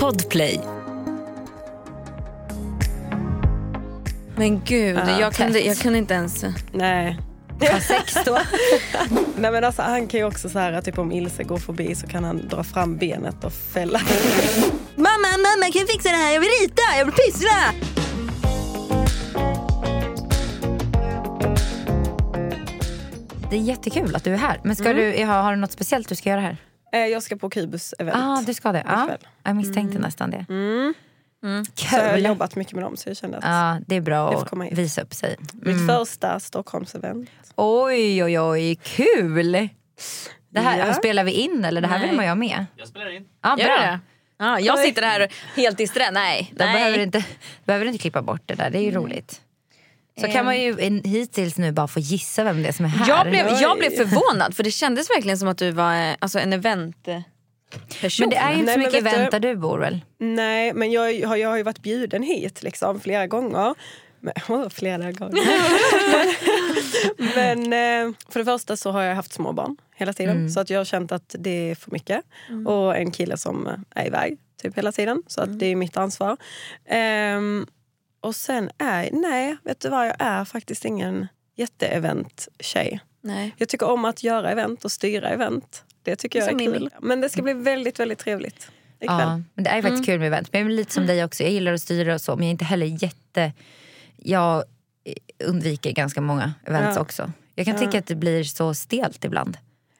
Podplay. Men gud, Ja, jag, kunde, jag kunde inte ens... Nej. Ha sex då? Nej men alltså han kan ju också så här typ om Ilse går förbi så kan han dra fram benet och fälla. Mamma, mamma kan jag fixa det här? Jag vill rita, jag vill pyssla! Det är jättekul att du är här. Men ska du, ha, har du något speciellt du ska göra här? Eh, Jag ska på Kubus event. Ja, ah, du ska det. Ikväll. jag misstänkte nästan det. Mm. Så jag har jobbat mycket med dem så jag kände att Ja, det är bra att visa upp sig. mitt första Stockholmsevent. Oj, oj, oj, kul! Det här, Ja. Spelar vi in eller det här Nej. vill man ju ha med? Jag spelar in. Ja, Gör bra. det? Ja, jag sitter här helt disträ. Nej, Då behöver du, nej. inte, behöver du inte klippa bort det där, det är ju roligt. Så kan man ju en- hittills nu bara få gissa vem det är som är här. Jag blev, jag blev förvånad för det kändes verkligen som att du var eh, alltså, en eventperson. Men det är ju inte så mycket event där du bor väl? Nej men jag har, jag har ju varit bjuden hit liksom flera gånger. Men, åh, flera gånger. men eh, för det första så har jag haft småbarn hela tiden. Så att jag har känt att det är för mycket. Och en kille som är iväg typ hela tiden. Så att det är mitt ansvar. Ehm, och sen är, nej vet du vad, jag är faktiskt ingen jätteevent-tjej. Nej. Jag tycker om att göra event och styra event. Det tycker jag är Mimmi. kul. Men det ska bli väldigt, väldigt trevligt ikväll. Ja, men det är faktiskt kul med event. Men jag är lite som dig också, jag gillar att styra och så men jag är inte heller jätte... Jag undviker ganska många events Ja. också. Jag kan tycka att det blir så stelt ibland.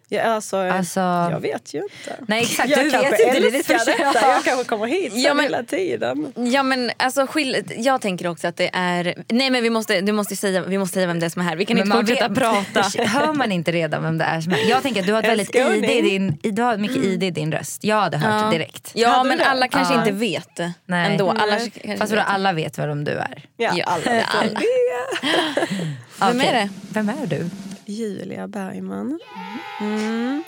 Ja, alltså, Alltså- Jag vet ju inte. Nej exakt, jag du kanske vet inte. Det är detta. Jag kanske kommer hit sen Ja, men- hela tiden. Ja men alltså skill- jag tänker också att det är... Nej men vi måste, du måste säga, vi måste säga vem det är som är här. Vi kan inte fortsätta prata. Hör man inte redan vem det är som är? Jag tänker att du har ett väldigt ID i din, du har mycket ID i din röst. Jag hade hört det direkt. Ja Hade men du? alla kanske Ja. inte vet Nej. ändå. Alla Nej. kanske Fast vet. alla vet vem du är. Ja. Ja, alla, alla. Vem är det? Vem är du? Julia Bergman.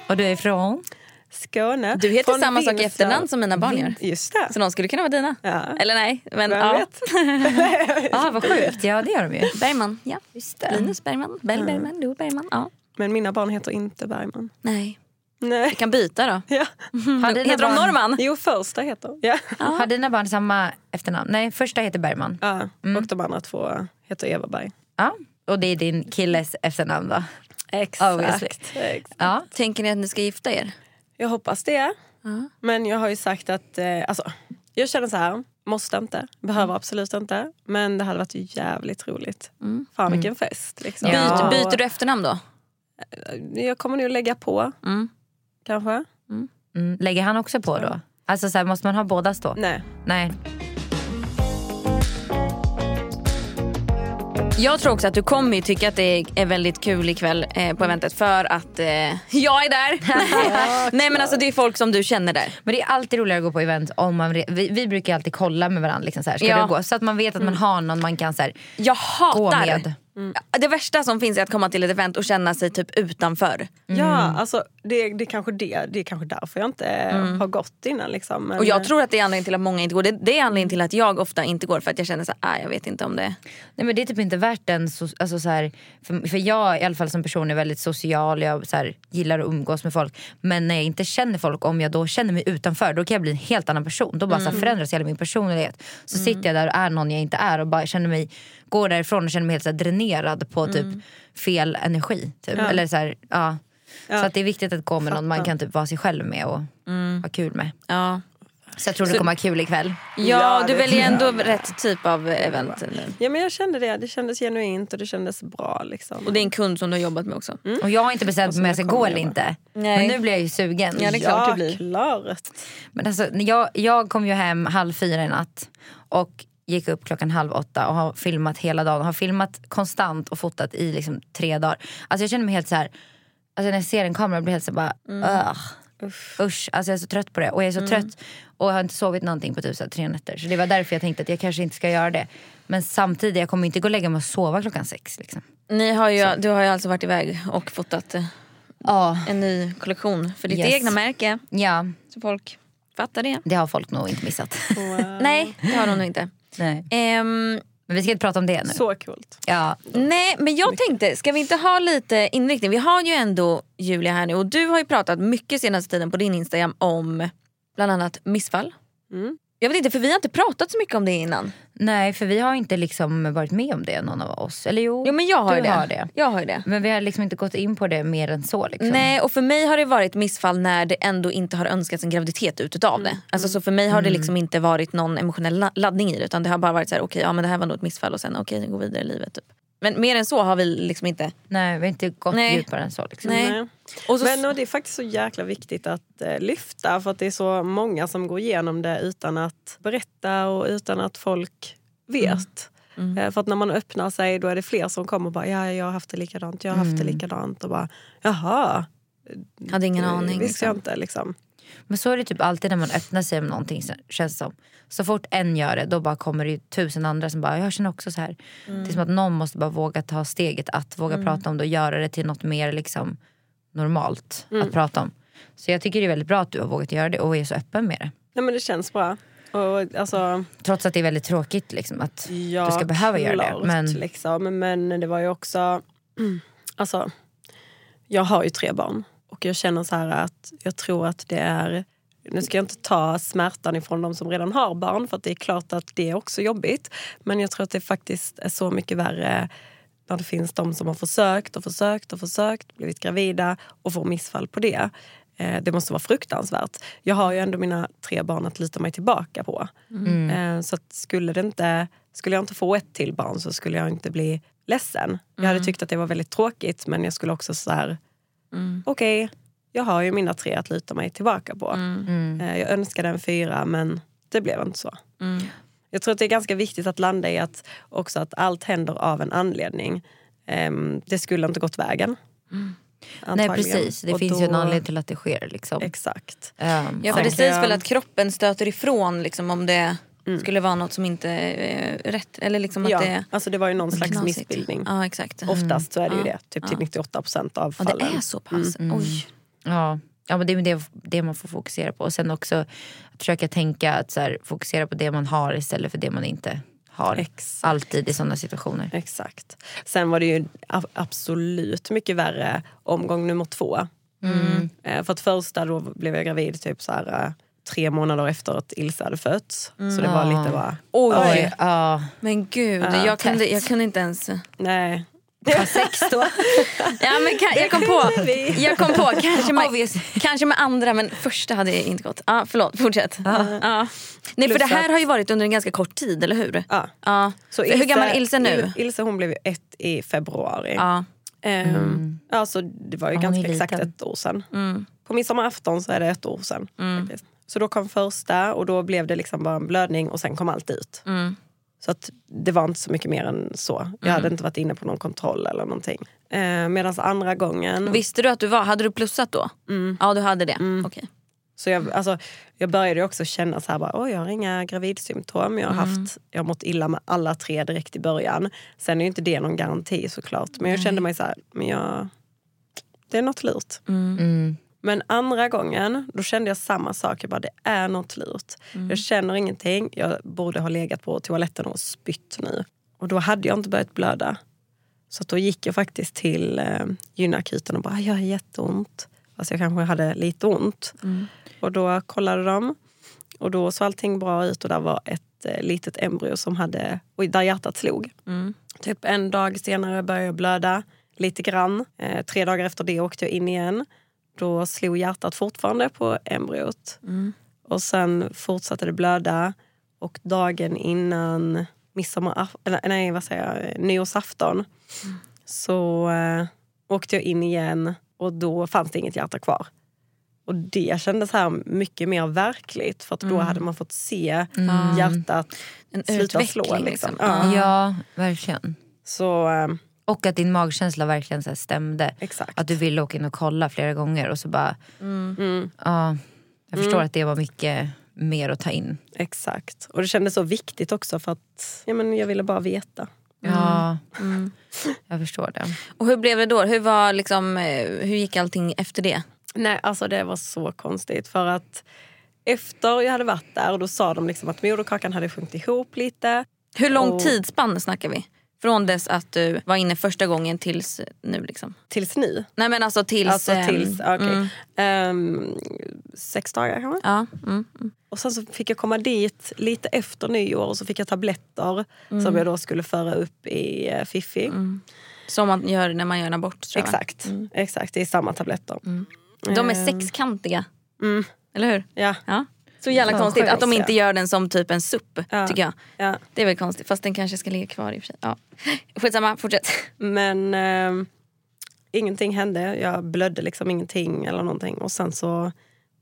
Och du är ifrån? Skåne. Du heter Från samma sak i efternamn som mina barn gör. Just det. Så de skulle kunna vara dina. Ja. Eller nej. Men, Vem ja. vet? Ja vad sjukt, ja det gör de ju. Bergman, ja. Just det. Linus Bergman, Bell Bergman, Lo Bergman. Ja. Men mina barn heter inte Bergman. Nej. Nej. Vi kan byta då. Ja. Har dina Heter de barn- Norman? Jo, första heter. Ja. Har dina barn samma efternamn? Nej, första heter Bergman. Ja. Mm. Och de andra två heter Everberg. Ja. Och det är din killes efternamn då? Exakt. Exakt. Ja. Tänker ni att ni ska gifta er? Jag hoppas det. Men jag har ju sagt att, eh, alltså, jag känner så här, måste inte, behöver Mm. absolut inte. Men det hade varit jävligt roligt. Fan vilken fest. Liksom. Ja. Byter, byter du efternamn då? Jag kommer nog lägga på, Mm. kanske. Mm. Lägger han också på då? Alltså så här, måste man ha båda stå? Nej. Nej. Jag tror också att du kommer tycka att det är väldigt kul ikväll eh, på eventet för att eh, jag är där. Nej men alltså det är folk som du känner där. Men det är alltid roligare att gå på event om man... Vi, vi brukar alltid kolla med varandra, liksom så, här, ska Ja. du gå? så att man vet att man har någon man kan så här, Jag gå hatar med. Det värsta som finns är att komma till ett event och känna sig typ utanför. Ja, Mm. alltså, det, det, är kanske det, det är kanske därför jag inte har gått innan. Liksom. Men, Mm. Och jag tror att det är anledningen till att många inte går. Det, det är anledningen till att jag ofta inte går för att jag känner så här, "Ah, jag vet inte om det. Nej men det är typ inte värt den, so- alltså så här, för, för jag i alla fall som person är väldigt social, jag så här, gillar att umgås med folk. Men när jag inte känner folk, om jag då känner mig utanför då kan jag bli en helt annan person. Då bara så här, förändras hela min personlighet. Så sitter jag där och är någon jag inte är och bara känner mig, går därifrån och känner mig helt så här, dränerad på typ fel energi. Typ. Eller så här, ja. Så att det är viktigt att gå med någon man kan typ vara sig själv med och ha kul med. Ja, Så jag tror du kommer ha kul ikväll. ja, Ja, du det väljer jag. ändå rätt typ av event. Ja, men jag kände det. Det kändes genuint och det kändes bra. Liksom. Och det är en kund som du har jobbat med också. Och jag har inte bestämt mig om jag ska gå eller inte. Nej. Men nu blir jag ju sugen. Ja, det är klart ja, det blir. klart. Men alltså, jag, jag kom ju hem halv fyra i natt och gick upp klockan halv åtta och har filmat hela dagen. Har filmat konstant och fotat i liksom tre dagar. Alltså jag känner mig helt så här. Alltså när jag ser en kamera blir jag helt så bara ugh. Usch, alltså jag är så trött på det. Och jag är så trött och jag har inte sovit någonting på typ så tre nätter. Så det var därför jag tänkte att jag kanske inte ska göra det. Men samtidigt, jag kommer inte gå och lägga mig och sova klockan sex. Liksom. Ni har ju, du har ju alltså varit iväg och fotat eh, Ja, en ny kollektion för ditt Yes. egna märke. ja, Så folk fattar det. det har folk nog inte missat. Nej, det har de nog inte. Nej. Ehm, Men vi ska inte prata om det nu. Så coolt. Ja, nej, men jag tänkte, ska vi inte ha lite inriktning? Vi har ju ändå Julia här nu och du har ju pratat mycket senaste tiden på din Instagram om bland annat missfall. Mm. Jag vet inte för vi har inte pratat så mycket om det innan. Nej för vi har inte liksom varit med om det någon av oss. Eller jo, Jo men jag har du det. har det. Jag har det. Men vi har liksom inte gått in på det mer än så. Liksom. Nej och för mig har det varit missfall när det ändå inte har önskats en graviditet ut utav det. Alltså, så för mig har det liksom inte varit någon emotionell la- laddning i det utan det har bara varit så här: okej ja men det här var nog ett missfall och sen okej gå vidare i livet. Typ. Men mer än så har vi liksom inte. Nej vi har inte gått Nej. djupare än så. Liksom. Nej. Nej. Och så, Men och det är faktiskt så jäkla viktigt att eh, lyfta för att det är så många som går igenom det utan att berätta och utan att folk vet. Mm. Eh, för att när man öppnar sig då är det fler som kommer och bara ja, jag har haft det likadant, jag har haft det likadant och bara jaha. hade ingen det aning. Visste jag Liksom. inte liksom. Men så är det typ alltid när man öppnar sig om någonting så- känns det som. Så fort en gör det då bara kommer det tusen andra som bara jag känner också så här. Det är som att någon måste bara våga ta steget att våga prata om det och göra det till något mer liksom normalt att prata om. Så jag tycker det är väldigt bra att du har vågat göra det och är så öppen med det. Nej men det känns bra. Och, alltså, Trots att det är väldigt tråkigt liksom, att Ja, du ska behöva göra det. klart, Men Liksom. Men det var ju också... Alltså, jag har ju tre barn. Och jag känner så här att jag tror att det är... Nu ska jag inte ta smärtan ifrån de som redan har barn för att det är klart att det är också jobbigt. Men jag tror att det faktiskt är så mycket värre när det finns de som har försökt och försökt och försökt, blivit gravida och får missfall på det. Eh, Det måste vara fruktansvärt. Jag har ju ändå mina tre barn att lita mig tillbaka på. Eh, Så skulle, det inte, skulle jag inte få ett till barn så skulle jag inte bli ledsen. Jag hade tyckt att det var väldigt tråkigt men jag skulle också så här... Okej, jag har ju mina tre att luta mig tillbaka på. Eh, Jag önskade en fyra men det blev inte så. Jag tror att det är ganska viktigt att landa i att, också att allt händer av en anledning. Ehm, det skulle inte gått vägen. nej Antagligen. precis, det Och finns då- ju en anledning till att det sker. Liksom. Exakt. Ehm, Ja för det sägs väl att kroppen stöter ifrån liksom, om det skulle vara något som inte är rätt. Eller liksom att Ja, det alltså det var ju någon slags knasigt. missbildning. Ja exakt. Oftast så är det ju Ja. det. Typ till 98 procent av Ja, fallen. det är så pass. Oj. Ja, ja men det är det, det man får fokusera på. Och sen också att försöka tänka att så här, fokusera på det man har istället för det man inte har. Exakt. Alltid i sådana situationer. Exakt. Sen var det ju absolut mycket värre omgång nummer två. Eh, För att första då blev jag gravid typ så här, eh, tre månader efter att Ilse hade fötts. Så det var lite bara... Oj. Oj, ja. Men gud, Ja, jag, kunde, jag kunde inte ens... Nej. Var sex då? Ja, men kan, jag kom på, jag kom på kanske, med, kanske med andra men första hade inte gått. Ja, förlåt, fortsätt. Ja. Nej, för det här har ju varit under en ganska kort tid, eller hur? Ja. Ja. Så För hur gammal är Ilse nu? Il- Ilse hon blev ju ett i februari. Ja. Ehm, Alltså, det var ju ganska exakt ett år sedan. Mm. På midsommarafton så är det ett år sedan. faktiskt. Så då kom första och då blev det liksom bara en blödning och sen kom allt ut. Mm. Så att det var inte så mycket mer än så. Jag hade inte varit inne på någon kontroll eller någonting. Eh, Medan andra gången... Visste du att du var, hade du plussat då? Ja du hade det, okej. Så jag, alltså, jag började också känna så här, bara, jag har inga gravidsymptom. Jag har, haft, jag har mått illa med alla tre direkt i början. Sen är ju inte det någon garanti såklart. Men jag kände mig så här, men jag, det är något lurt. Mm. Men andra gången, då kände jag samma sak. Jag bara, det är något lurt. Jag känner ingenting. Jag borde ha legat på toaletten och spytt nu. Och då hade jag inte börjat blöda. Så då gick jag faktiskt till eh, gynakuten och bara, jag har jätteont. Fast jag kanske hade lite ont. Och då kollade de. Och då såg allting bra ut och där var ett eh, litet embryo som hade, och där hjärtat slog. Typ en dag senare började jag blöda lite grann. Eh, tre dagar efter det åkte jag in igen. Då slog hjärtat fortfarande på embryot. Och sen fortsatte det blöda. Och dagen innan midsommar, nej, vad säger jag, nyårsafton så eh, åkte jag in igen och då fanns det inget hjärta kvar. Och det kändes här mycket mer verkligt för att då hade man fått se hjärtat En sluta slå. Liksom. liksom. Ja. Ja, verkligen. Så eh, Och att din magkänsla verkligen så här stämde. exakt. Att du ville åka in och kolla flera gånger och så bara... Mm. Ja, jag förstår att det var mycket mer att ta in. Exakt. Och det kändes så viktigt också för att ja, men jag ville bara veta. Ja, jag förstår det. Och hur blev det då? Hur, var liksom, eh, hur gick allting efter det? Nej, alltså det var så konstigt. För att efter jag hade varit där och då sa de liksom att moderkakan hade sjunkit ihop lite. Hur lång Och- tidsspann snackar vi? Från dess att du var inne första gången tills nu liksom. Tills nu. Nej men alltså tills... Alltså ehm, tills, okej. mm, Ehm, sex dagar kanske. ja, mm, mm. Och sen så fick jag komma dit lite efter nyår och så fick jag tabletter Mm. som jag då skulle föra upp i eh, Fifi. Som man gör när man gör en abort tror jag. Exakt, exakt, det är samma tabletter. De är Ehm, sexkantiga. Mm, Eller hur? ja, Ja. Så jävla Fan, konstigt att de inte gör den som typ en supp. Ja. Tycker jag. ja. Det är väl konstigt. Fast den kanske ska ligga kvar i och för sig. Ja. Skitsamma, fortsätt. Men ehm, ingenting hände. Jag blödde liksom ingenting eller någonting. Och sen så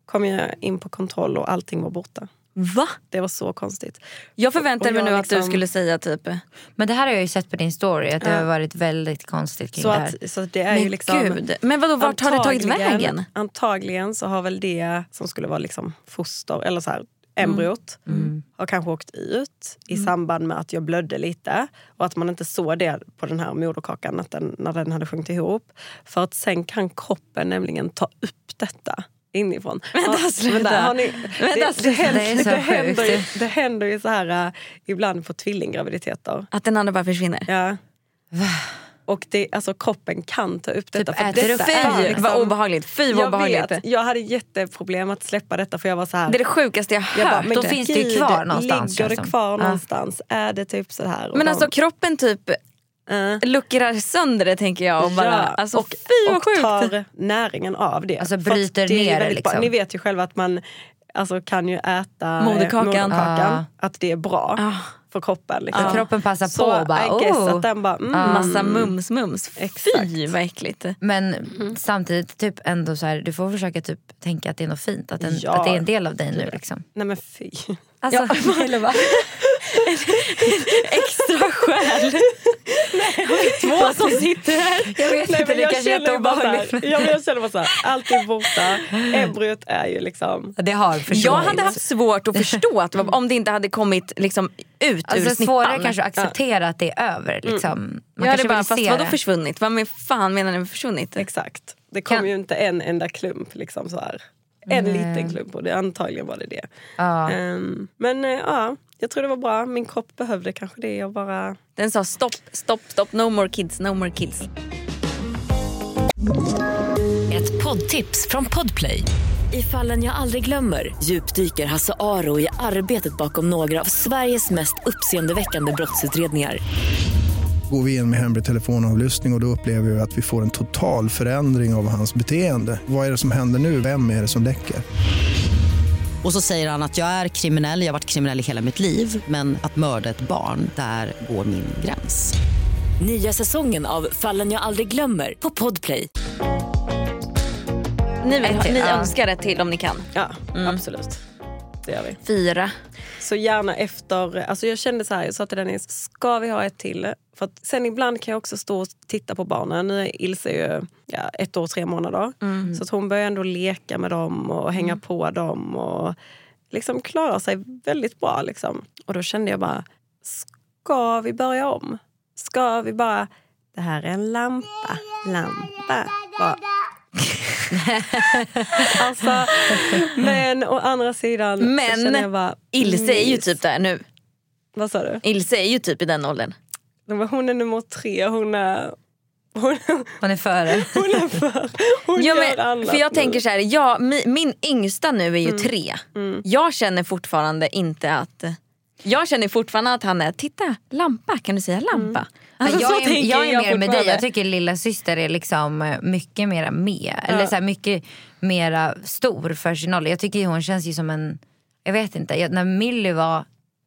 kom jag in på kontroll och allting var borta. Va? Det var så konstigt. Jag förväntade Och mig jag nu att du liksom- skulle säga typ... Men det här har jag ju sett på din story, att det Ja. har varit väldigt konstigt kring Så, det här. att, så att det är Men ju liksom... gud. Men vadå, vart har det tagit vägen? Antagligen så har väl det som skulle vara liksom foster, eller så här, embryot, Mm. har kanske åkt ut i samband med att jag blödde lite. Och att man inte såg det på den här moderkakan att den, när den hade sjunkit ihop. För att sen kan kroppen nämligen ta upp detta inifrån. Vänta, Ja, sluta. har ni, Vänta, det, det, händer, Det det, händer, ju- det händer ju så här äh, ibland på tvillinggraviditeter. Att den andra bara försvinner? Ja. Och det, alltså, kroppen kan ta upp detta. för äter detta Fy är liksom- vad obehagligt. Fy vad jag obehagligt. vet, jag hade jätteproblem att släppa detta för jag var så här. Det är det sjukaste jag har jag bara, hört. men Då finns det ju kvar någonstans, Ligger det kvar Ja. någonstans? Är det typ så här? Men de- alltså kroppen typ Eh. luckrar sönder det tänker jag. Och bara, alltså, och, fy och sjukt. tar näringen av det. Alltså bryter det ner det, väldigt bra. liksom. Ni vet ju själva att man alltså, kan ju äta eh, Moderkakan. moderkakan Ah. att det är bra Ah. för kroppen. Liksom. kroppen passar Så på och bara, I guess oh. att den bara, mm, Massa mums mums. Exakt. Fy vad äckligt. Men Mm. samtidigt, typ ändå så här, du får försöka typ tänka att det är något fint. Att, den, Ja. att det är en del av dig nu. Liksom. Nej men fy. Alltså, eller va? Extra skäl. Två som sitter här. Jag vet Nej, inte, men det jag, kanske är jätteobehagligt. ja, men jag känner bara så här, allt är borta. Embryot är ju liksom... Det har försvunnit. Jag hade haft svårt att förstå att om det inte hade kommit liksom ut ur Alltså, snippan. svårare kanske att acceptera att det är över. Liksom. Man jag hade bara, fast vadå försvunnit? Vad med fan menar ni med försvunnit? Exakt. Det kom Kan- ju inte en enda klump. Liksom så här. En Nej. liten klump och det, antagligen var det det. Ja. Ehm, men eh, ja, jag tror det var bra. Min kropp behövde kanske det. Jag bara... Den sa stopp, stopp, stopp, no more kids, no more kids. Ett poddtips från Podplay. I fallen jag aldrig glömmer djupdyker Hasse Aro i arbetet bakom några av Sveriges mest uppseendeväckande brottsutredningar. Går vi in med hemlig telefonavlyssning och, och då upplever vi att vi får en total förändring av hans beteende. Vad är det som händer nu? Vem är det som läcker? Och så säger han att jag är kriminell, jag har varit kriminell i hela mitt liv men att mörda ett barn, där går min gräns. Nya säsongen av Fallen jag aldrig glömmer på Podplay. Ni, vill, Ett till, ni ja. önskar ett till om ni kan. Ja, absolut. Det gör vi. Fyra. Så gärna efter... Alltså jag kände så här, jag sa till Dennis, ska vi ha ett till? För sen ibland kan jag också stå och titta på barnen. Nu är Ilse ju ja, ett år tre månader. Så att hon börjar ändå leka med dem och hänga på dem. Och liksom klarar sig väldigt bra. Liksom. Och då kände jag bara, ska vi börja om? Ska vi bara, det här är en lampa, lampa. Bara. alltså, men å andra sidan så Men känner jag bara, Ilse är ju typ där nu. Vad sa du? Ilse är ju typ i den åldern. Men Hon är nummer tre, hon är... Hon, Hon är före. hon är för... Hon Ja, gör men, annat för jag nu. tänker så här, jag, min, min yngsta nu är ju tre. Jag känner fortfarande inte att... Jag känner fortfarande att han är, titta lampa, kan du säga lampa? Alltså, jag, är, jag är mer med dig. Jag tycker lilla syster är liksom eh, mycket mera med. Eller så här, mycket mera stor för sin ålder. Jag tycker hon känns ju som en... Jag vet inte. Jag, när Millie var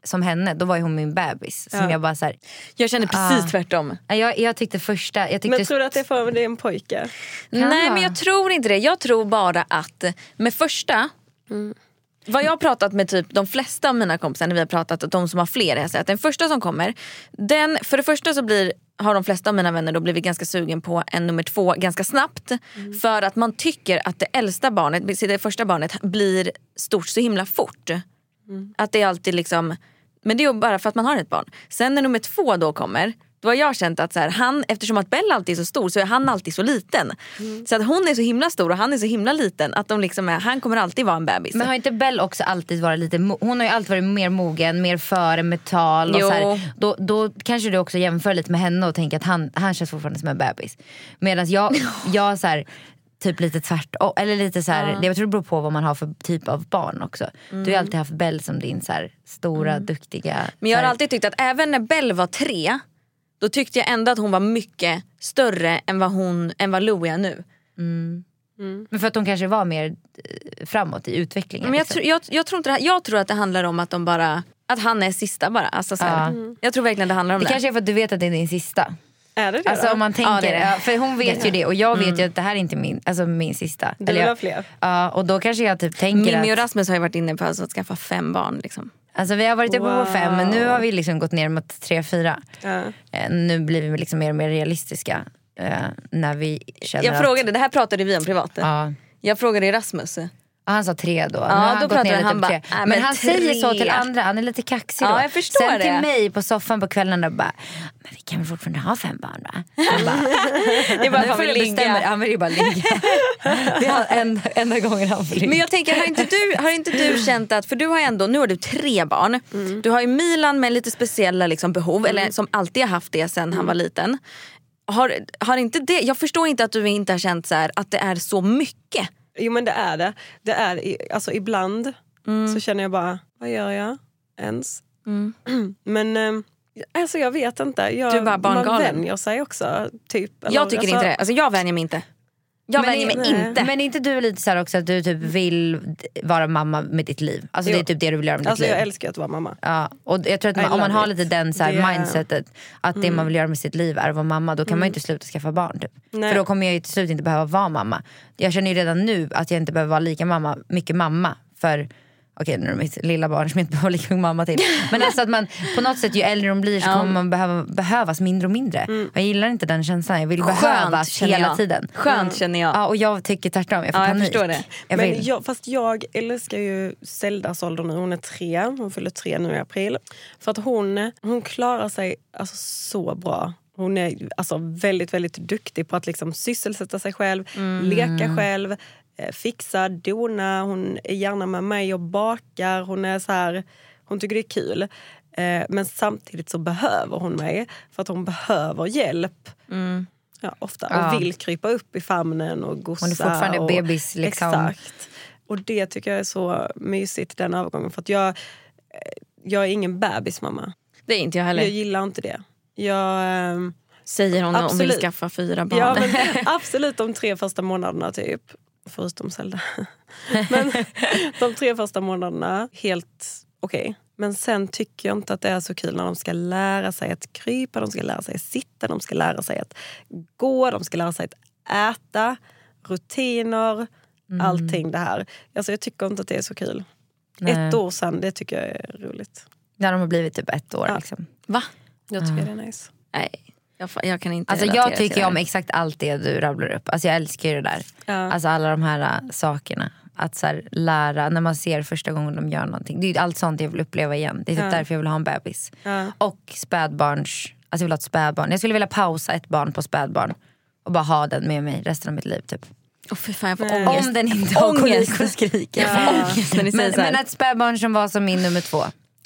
som henne, då var ju hon min bebis. Som Ja. jag bara så här, Jag känner precis Ah. tvärtom. jag, jag tyckte första... Jag tyckte, Men tror du att det är för att det är en pojke? Kan Nej vara. men jag tror inte det. Jag tror bara att med första Vad jag har pratat med typ de flesta av mina kompisar när vi har pratat, de som har fler, jag säger att den första som kommer, den, för det första så blir, har de flesta av mina vänner då blivit ganska sugen på en nummer två ganska snabbt. För att man tycker att det äldsta barnet, det första barnet blir stort så himla fort. Att det är alltid liksom, men det är bara för att man har ett barn. Sen när nummer två då kommer, då har jag känt att så här, han, eftersom att Bella alltid är så stor så är han alltid så liten. Så att hon är så himla stor och han är så himla liten att de liksom är, han kommer alltid vara en bebis. Men har inte Bell också alltid varit lite, hon har ju alltid varit mer mogen, mer före med tal och Jo. så här, då, då kanske du också jämför lite med henne och tänker att han, han känns fortfarande som en bebis. Medan jag, jag så här, typ lite tvärtom, eller lite så här, det jag tror det beror på vad man har för typ av barn också. Du har ju alltid haft Bell som din så här, stora, duktiga... Mm. Men jag har alltid tyckt att även när Belle var tre då tyckte jag ändå att hon var mycket större än vad, hon, än vad Louie är nu. Men för att hon kanske var mer eh, framåt i utvecklingen. Men jag, liksom. tror- jag, jag, tror inte det, här- jag tror att det handlar om att de bara att han är sista bara. Alltså, så här, Jag tror verkligen det handlar om det det. kanske är för att du vet att det är din sista. Är det det Alltså då? om man tänker, Ja, det är det. ja, för hon vet ju det och jag vet ju att det här är inte min, alltså min sista. Du vill ha fler? Ja och då kanske jag typ tänker Mimmi och att, Rasmus har ju varit inne på alltså att skaffa fem barn. Liksom. alltså vi har varit uppe på Wow. fem men nu har vi liksom gått ner mot tre, fyra. Ja. Eh, nu blir vi liksom mer och mer realistiska. Eh, när vi känner Jag att, frågade, det här pratade vi om privat. Ja. Jag frågade Rasmus. Han sa tre då. Ja, han då gått pratade han tre. "Nej, Men, men han säger så tre." till andra, han är lite kaxig Ja, då. jag förstår Sen till det. mig på soffan på kvällarna bara, men vi kan väl fortfarande ha fem barn va? Jag bara, Det är bara nu får han du bestämma. Han vill ju bara ligga. Det är en, enda gången han får ligga. Men jag tänker, har inte, du, har inte du känt att, för du har ändå, nu har du tre barn. Mm. Du har ju Milan med lite speciella liksom, behov, eller som alltid har haft det sen han var liten. Har, har inte det, jag förstår inte att du inte har känt så här, att det är så mycket. Jo men det är det. det är, alltså, ibland Mm. så känner jag bara, vad gör jag ens? Men eh, alltså, jag vet inte. Jag, Du är bara man barngalen. vänjer sig också. Typ, eller, Jag tycker alltså, inte det. Alltså, jag vänjer mig inte. Jag Men vänjer mig nej. inte. Men är inte du lite så också att du typ vill vara mamma med ditt liv? Alltså det är Jo. typ det du vill göra med Alltså, ditt jag liv. älskar att vara mamma. Ja, och jag tror att man, om man har it. lite den så här Det- mindsetet att det man vill göra med sitt liv är att vara mamma då kan man ju inte sluta skaffa barn. Typ. För då kommer jag ju till slut inte behöva vara mamma. Jag känner ju redan nu att jag inte behöver vara lika mamma, mycket mamma för Okej nu är det mitt lilla barn som jag inte behöver lika mycket mamma till. Men alltså att man på något sätt ju äldre de blir så kommer man behöva, behövas mindre och mindre. Jag gillar inte den känslan, jag vill behövas känner hela jag. tiden. Skönt känner jag. Ja, och jag tycker tvärtom, jag får Ja, jag panik. det. Jag Men jag, fast jag älskar ju Zeldas ålder nu. Hon är tre. Hon fyller tre nu i april. För att hon, hon klarar sig alltså så bra. Hon är alltså väldigt, väldigt duktig på att liksom sysselsätta sig själv, leka själv, eh, fixa, dona. Hon är gärna med mig och bakar. Hon är så här, hon tycker det är kul. Eh, men samtidigt så behöver hon mig för att hon behöver hjälp. Ja, ofta. Ja. Och vill krypa upp i famnen och gossa. Hon är fortfarande och, bebis, liksom. Exakt. Och det tycker jag är så mysigt den övergången. För att jag, eh, jag är ingen bebismamma. Det är inte jag heller. Jag gillar inte det. Jag, ehm, Säger hon och vill Absolut. skaffa fyra barn. ja, men absolut de tre första månaderna typ. Förutom Zelda. Men de tre första månaderna, helt okej. Men sen tycker jag inte att det är så kul när de ska lära sig att krypa, de ska lära sig att sitta, de ska lära sig att gå, de ska lära sig att äta, rutiner, allting det här. Alltså jag tycker inte att det är så kul. Nej. Ett år sen, det tycker jag är roligt. När de har blivit typ ett år. Ja. Liksom. Va? Jag tycker det är nice. Nej, jag, jag kan inte Alltså jag tycker om exakt allt det du rabblar upp. Alltså jag älskar ju det där. Ja. Alltså alla de här äh, sakerna. Att så här, lära, när man ser första gången de gör någonting. Det är allt sånt jag vill uppleva igen. Det är typ Ja. därför jag vill ha en bebis. Ja. Och spädbarns, alltså jag vill ha ett spädbarn. Jag skulle vilja pausa ett barn på spädbarn. Och bara ha den med mig resten av mitt liv typ. Fy fan ångest. Om den inte har kolik och skriker. Jag får ångest när ni säger Men, så här. men ett spädbarn som var som min nummer två.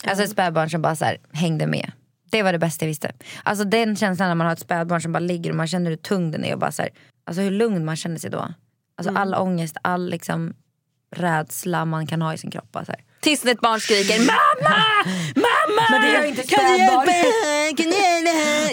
Alltså ett spädbarn som bara så här, hängde med. Det var det bästa jag visste. Alltså den känslan när man har ett spädbarn som bara ligger och man känner hur tung den är och bara så här, alltså hur lugn man känner sig då. Alltså Mm. all ångest, all liksom rädsla man kan ha i sin kropp. bara Så här. Tills ett barn skriker mamma, mamma! Men det gör inte kan du spädbarn. hjälpa mig?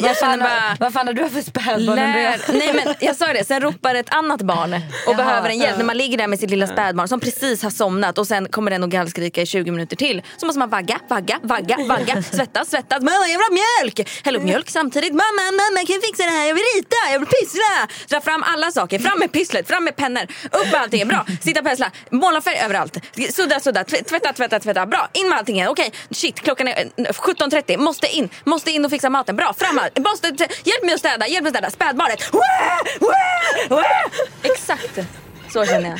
Jag känner bara Vad fan har du för spädbarn? Andreas? nej men jag sa det, sen ropar ett annat barn och Jaha, behöver en hjälp. När man ligger där med sitt lilla spädbarn som precis har somnat och sen kommer den och gallskrika i 20 minuter till. Så måste man vagga, vagga, vagga, vagga, svettas, svettas. Mamma jag vill ha mjölk! Hälla upp mjölk samtidigt. Mamma, mamma kan jag fixa det här? Jag vill rita, jag vill pyssla. Dra fram alla saker, fram med pysslet, fram med pennor. Upp med allting, bra. Sitta och pensla, måla färg överallt. Sudda, sudda, tv- tvätta, tvätta, tvätta. Bra, in med allting igen. Okej, shit klockan är eh, 17.30. Måste in, måste in och fixa maten. Bra, fram. Måste, hjälp mig att städa, hjälp mig att städa. Spädbarnet. Exakt så känner jag.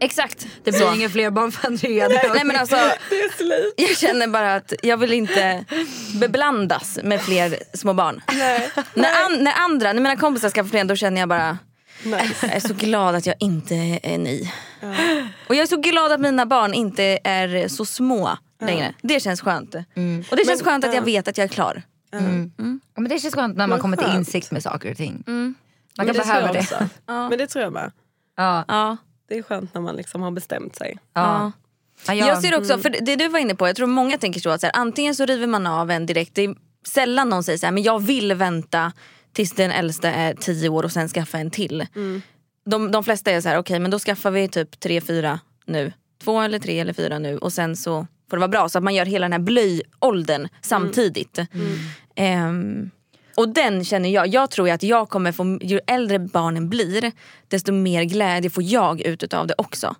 Exakt. Det blir så. inga fler barn för Andrea. Nej men alltså, Det är slut. jag känner bara att jag vill inte beblandas med fler små barn. När, an, när andra, när mina kompisar skaffar fler då känner jag bara Nej. jag är så glad att jag inte är ni. Och jag är så glad att mina barn inte är så små längre. Det känns skönt. Och det känns skönt att jag vet att jag är klar. Ja, men det känns skönt när man kommer till skönt. insikt med saker och ting. Man Men kan det tror behöva jag det. också. Men det tror jag med. Ja. Ja. Det är skönt när man liksom har bestämt sig. Ja. Ja, Jag ser mm. också, för det du var inne på, jag tror många tänker så att så här, antingen så river man av en direkt. Det är sällan någon säger så här, men jag vill vänta tills den äldsta är tio år och sen skaffa en till. De, de flesta är så här, okej men då skaffar vi typ tre, fyra nu. Två eller tre eller fyra nu och sen så får det vara bra. Så att man gör hela den här blöjåldern samtidigt. Ehm, och den känner jag, jag tror att jag kommer få, ju äldre barnen blir desto mer glädje får jag ut av det också.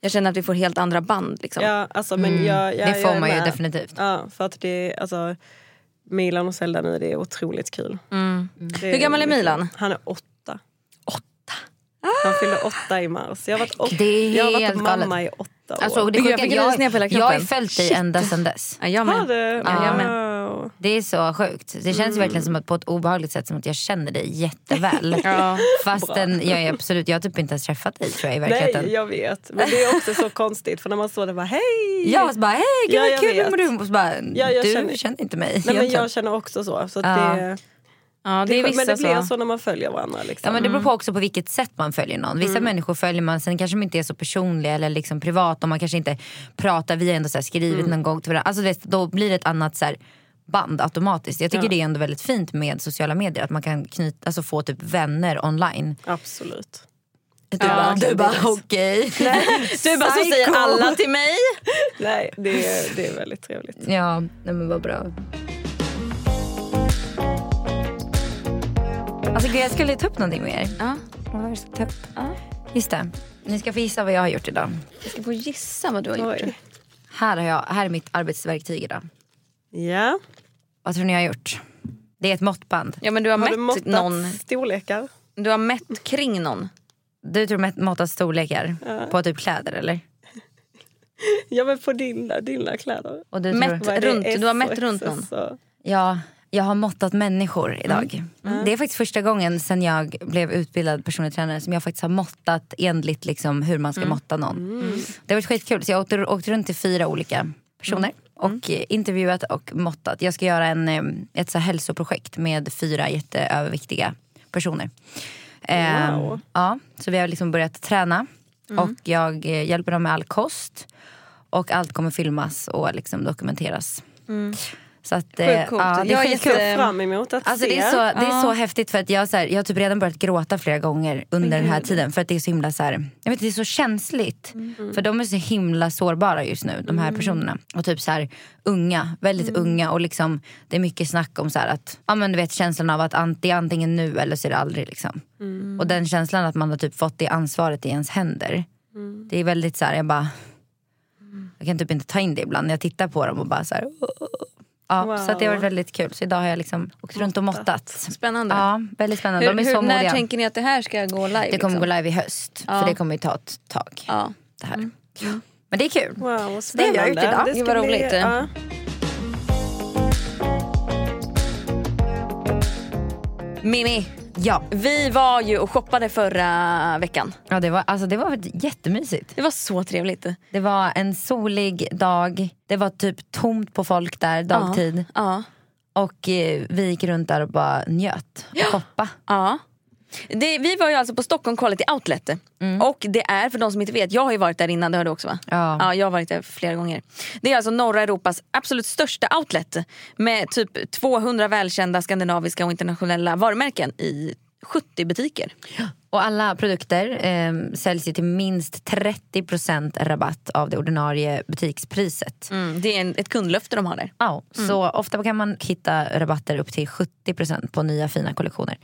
Jag känner att vi får helt andra band. Liksom. Ja, alltså, men jag, jag, Det får jag man ju definitivt. Ja, för att det alltså, Milan och Zelda nu, det är otroligt kul. Det Hur gammal är Milan? Han är åtta. Han fyllde åtta i mars. Jag har varit, åt, är jag har varit mamma galet. i åtta år. Alltså, det jag sjuka, jag, på hela jag har följt dig ända sedan dess. Ja, jag med. du? Ja, jag med. Det är så sjukt. Det känns verkligen som att på ett obehagligt sätt som att jag känner dig jätteväl. Ja. Fastän jag är absolut, jag har typ inte ens träffat dig tror jag i verkligheten. Nej, jag vet. Men det är också så konstigt för när man står där och bara hej. Jag så bara hej gud Ja, vad jag kul hur mår du? Och så bara, Ja, jag du känner- känner, inte mig. Nej, men jag känner också så. så Ja. det, Ja, det är vissa men det blir så. så. när man följer varandra. Liksom. Ja, men det beror på också på vilket sätt man följer någon. Vissa människor följer man, sen kanske de inte är så personliga eller liksom privat och man kanske inte pratar, vi har ändå så skrivit någon gång till varandra. Alltså, vet, då blir det ett annat så här, band automatiskt. Jag tycker det är ändå väldigt fint med sociala medier att man kan knyta, alltså, få typ vänner online. Absolut. Du bara, du bara okej. Du bara, så säger alla till mig. Nej, det är, det är väldigt trevligt. Ja, nej men vad bra. Alltså jag skulle ta upp någonting med er. Ja. Vad var det jag ta upp? Just det. Ni ska få gissa vad jag har gjort idag. Jag ska få gissa vad du har gjort. Oj. Här, har jag, här är mitt arbetsverktyg idag. Ja. Vad tror ni jag har gjort? Det är ett måttband. Ja men du har, Har du mätt måttat någon, storlekar? du har mätt kring någon. Du tror mätt- måttat storlekar på typ kläder eller? Ja men på dina, dina kläder. Och du Mätt. Runt, du har mätt runt och- ja, jag har måttat människor idag. Det är faktiskt första gången sen jag blev utbildad personlig tränare som jag faktiskt har måttat enligt liksom hur man ska måtta någon. Det har varit skitkul. Så jag åkte, åkte runt till fyra olika personer och eh, intervjuat och måttat. Jag ska göra en, eh, ett så hälsoprojekt med fyra jätteöverviktiga personer. Eh, Wow. Ja, så vi har liksom börjat träna och jag eh, hjälper dem med all kost. Och allt kommer filmas och liksom dokumenteras. Så att, eh, ja, det är Jag är jätte- ser fram emot att Alltså se. det är så, det är så häftigt för att jag, så här, jag har typ redan börjat gråta flera gånger under den här tiden. För att det är så himla så här, jag vet, det är så känsligt. För de är så himla sårbara just nu, de här personerna. Och typ så här unga, väldigt unga. Och liksom, det är mycket snack om så här att, ja men du vet känslan av att det är antingen nu eller så är det aldrig. Liksom. Och den känslan att man har typ fått det ansvaret i ens händer. Det är väldigt så här, jag bara, jag kan typ inte ta in det ibland när jag tittar på dem och bara så här, Ja, Wow. så att det har varit väldigt kul. Så idag har jag liksom åkt runt och måttat. Spännande. Ja, väldigt spännande. Hur, De är så hur, när modiga. tänker ni att det här ska gå live? Det kommer liksom? gå live i höst. Ja. För det kommer ju ta ett tag. Ja. Det här. Men det är kul. Wow, vad det har jag gjort idag. Det bli- roligt. ja. Mimi, Ja. vi var ju och shoppade förra veckan. Ja, det var, alltså, det var jättemysigt. Det var så trevligt. Det var en solig dag. Det var typ tomt på folk där dagtid. Ja. Och eh, vi gick runt där och bara njöt och shoppa. Ja. Det, vi var ju alltså på Stockholm Quality Outlet. Och det är, för de som inte vet, jag har ju varit där innan, det har du också va? Ja. ja. Jag har varit där flera gånger. Det är alltså norra Europas absolut största outlet. Med typ 200 välkända skandinaviska och internationella varumärken i 70 butiker. Och alla produkter eh, säljs ju till minst 30% rabatt av det ordinarie butikspriset. Mm, det är en, ett kundlöfte de har där. Ja, så ofta kan man hitta rabatter upp till 70% på nya fina kollektioner.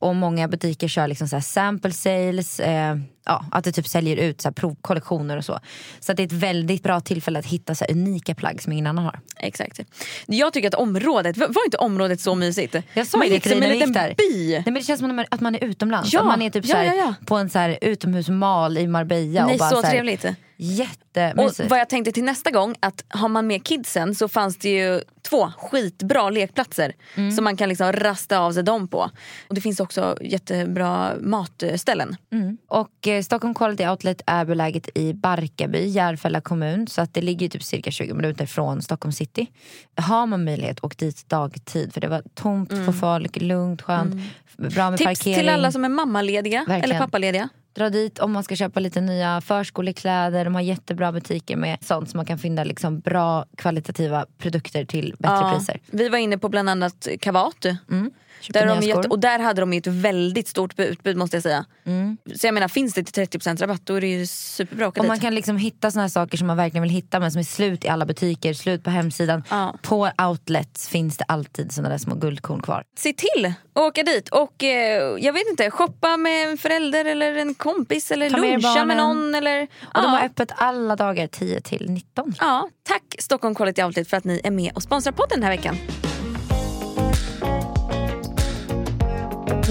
Och många butiker kör liksom så här sample sales, eh, ja, att det typ säljer ut så här provkollektioner och så. Så att det är ett väldigt bra tillfälle att hitta så här unika plagg som ingen annan har. Exakt. Jag tycker att området, var inte området så mysigt? Jag sa Man det gick till dig när vi liten gick där. by. Nej, men det känns som att man är utomlands. Ja, Att man är typ så här, ja, ja. på en så här utomhusmal i Marbella. Nej och bara så så här, trevligt. Och Jättemysigt. vad jag tänkte till nästa gång, att har man med kidsen så fanns det ju två skitbra lekplatser Mm. som man kan liksom rasta av sig dem på. Och det finns också jättebra matställen. Mm. Och Stockholm Quality Outlet är beläget i Barkarby, Järfälla kommun. Så att det ligger typ cirka 20 minuter från Stockholm city. Har man möjlighet, åk dit dagtid. För det var tomt för folk, lugnt, skönt. Bra med Mm. Tips parkering. till alla som är mammalediga Verkligen. eller pappalediga. Dra dit om man ska köpa lite nya förskolekläder. De har jättebra butiker med sånt som man kan finna liksom bra kvalitativa produkter till bättre priser. Vi var inne på bland annat Kavat. Mm. Där de skor. och där hade de ju ett väldigt stort utbud måste jag säga. Mm. Så jag menar finns det till 30% rabatt då är det ju superbra Och dit. man kan liksom hitta såna här saker som man verkligen vill hitta men som är slut i alla butiker, slut på hemsidan. Ja. På outlets finns det alltid såna där små guldkorn kvar. Se till att åka dit och eh, jag vet inte, shoppa med en förälder eller en kompis eller Ta med luncha med barnen. någon. Eller, Och ja. de har öppet alla dagar 10 till 19. ja, tack Stockholm Quality Outlet för att ni är med och sponsrar podden den här veckan.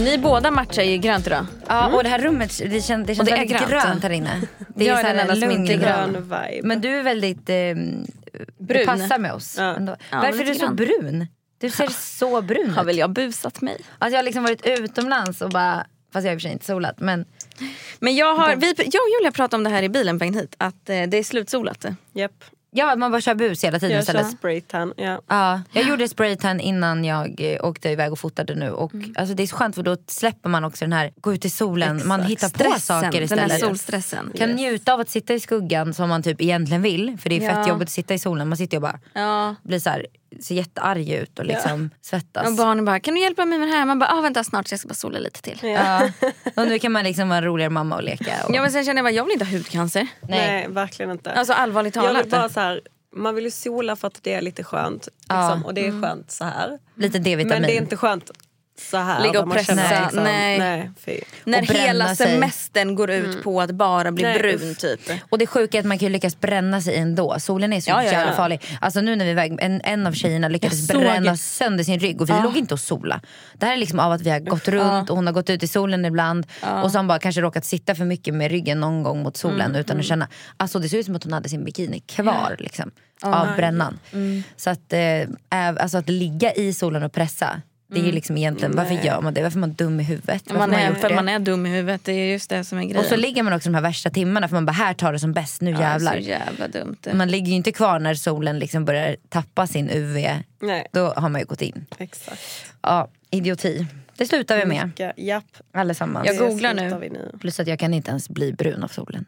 Ni båda matchar ju grönt idag. Ja, och det här rummet det känns, det känns det är väldigt grönt. grönt. här inne. Det Jag är så här den enda som inte är grön. Vibe. Men du är väldigt... Eh, Brun. Du passar med oss. Ja. ändå. Ja, Varför är du lite så grann. brun? Du ser så brun Har ut. väl jag busat mig. Alltså jag har liksom varit utomlands och bara... Fast jag har i och för sig inte solat. Men Men jag, har, vi, jag och Julia pratade om det här i bilen på vägen hit. Att eh, det är slutsolat. Japp. Ja, man bara kör bus hela tiden Jag kör istället. spraytan. Ja. Ja, jag gjorde spraytan innan jag eh, åkte iväg och fotade nu. Och, alltså, det är så skönt för då släpper man också den här, gå ut i solen, man hittar på saker den här istället. solstressen. Kan njuta av att sitta i skuggan som man typ egentligen vill. För det är Ja. fett jobbigt att sitta i solen. Man sitter och bara Ja. blir så här, ser jättearg ut och liksom svettas. Och barnen bara, kan du hjälpa mig med det här? Man bara, ah, vänta snart så jag ska bara sola lite till. Ja. Ja. Och nu kan man liksom vara en roligare mamma och leka. Och, men sen känner jag bara, jag vill inte ha hudcancer. nej. Nej, verkligen inte. Alltså allvarligt jag vill talat. bara så här, man vill ju sola för att det är lite skönt. Liksom, Och det är skönt så här. Lite D-vitamin. Men det är inte skönt så här. Ligga och pressa, Liksom, nej. nej. När hela sig. semestern går ut på att bara bli Nej, brun typ. Och det sjuka är att man kan lyckas bränna sig ändå. Solen är så Ja, ja, jävla ja. farlig. Alltså nu när vi väg, en, en av tjejerna lyckades bränna sönder sin rygg och vi låg inte och sola. Det här är liksom av att vi har gått runt och hon har gått ut i solen ibland. Och så har hon bara kanske råkat sitta för mycket med ryggen någon gång mot solen utan att känna. Alltså det ser ut som att hon hade sin bikini kvar liksom, av brännan. Så att, eh, alltså att ligga i solen och pressa. Det är ju liksom egentligen, varför gör man det? Varför är man dum i huvudet? Varför Man är, gjort för det? man är dum i huvudet, det är just det som är grejen. Och så ligger man också de här värsta timmarna för man bara här tar det som bäst, nu ja, jävlar. Så jävla dumt. Man ligger ju inte kvar när solen liksom börjar tappa sin UV. Nej, Då har man ju gått in. exakt. Ja, idioti. Det slutar vi med Mycket, japp. allesammans. Jag googlar nu. Plus att jag kan inte ens bli brun av solen.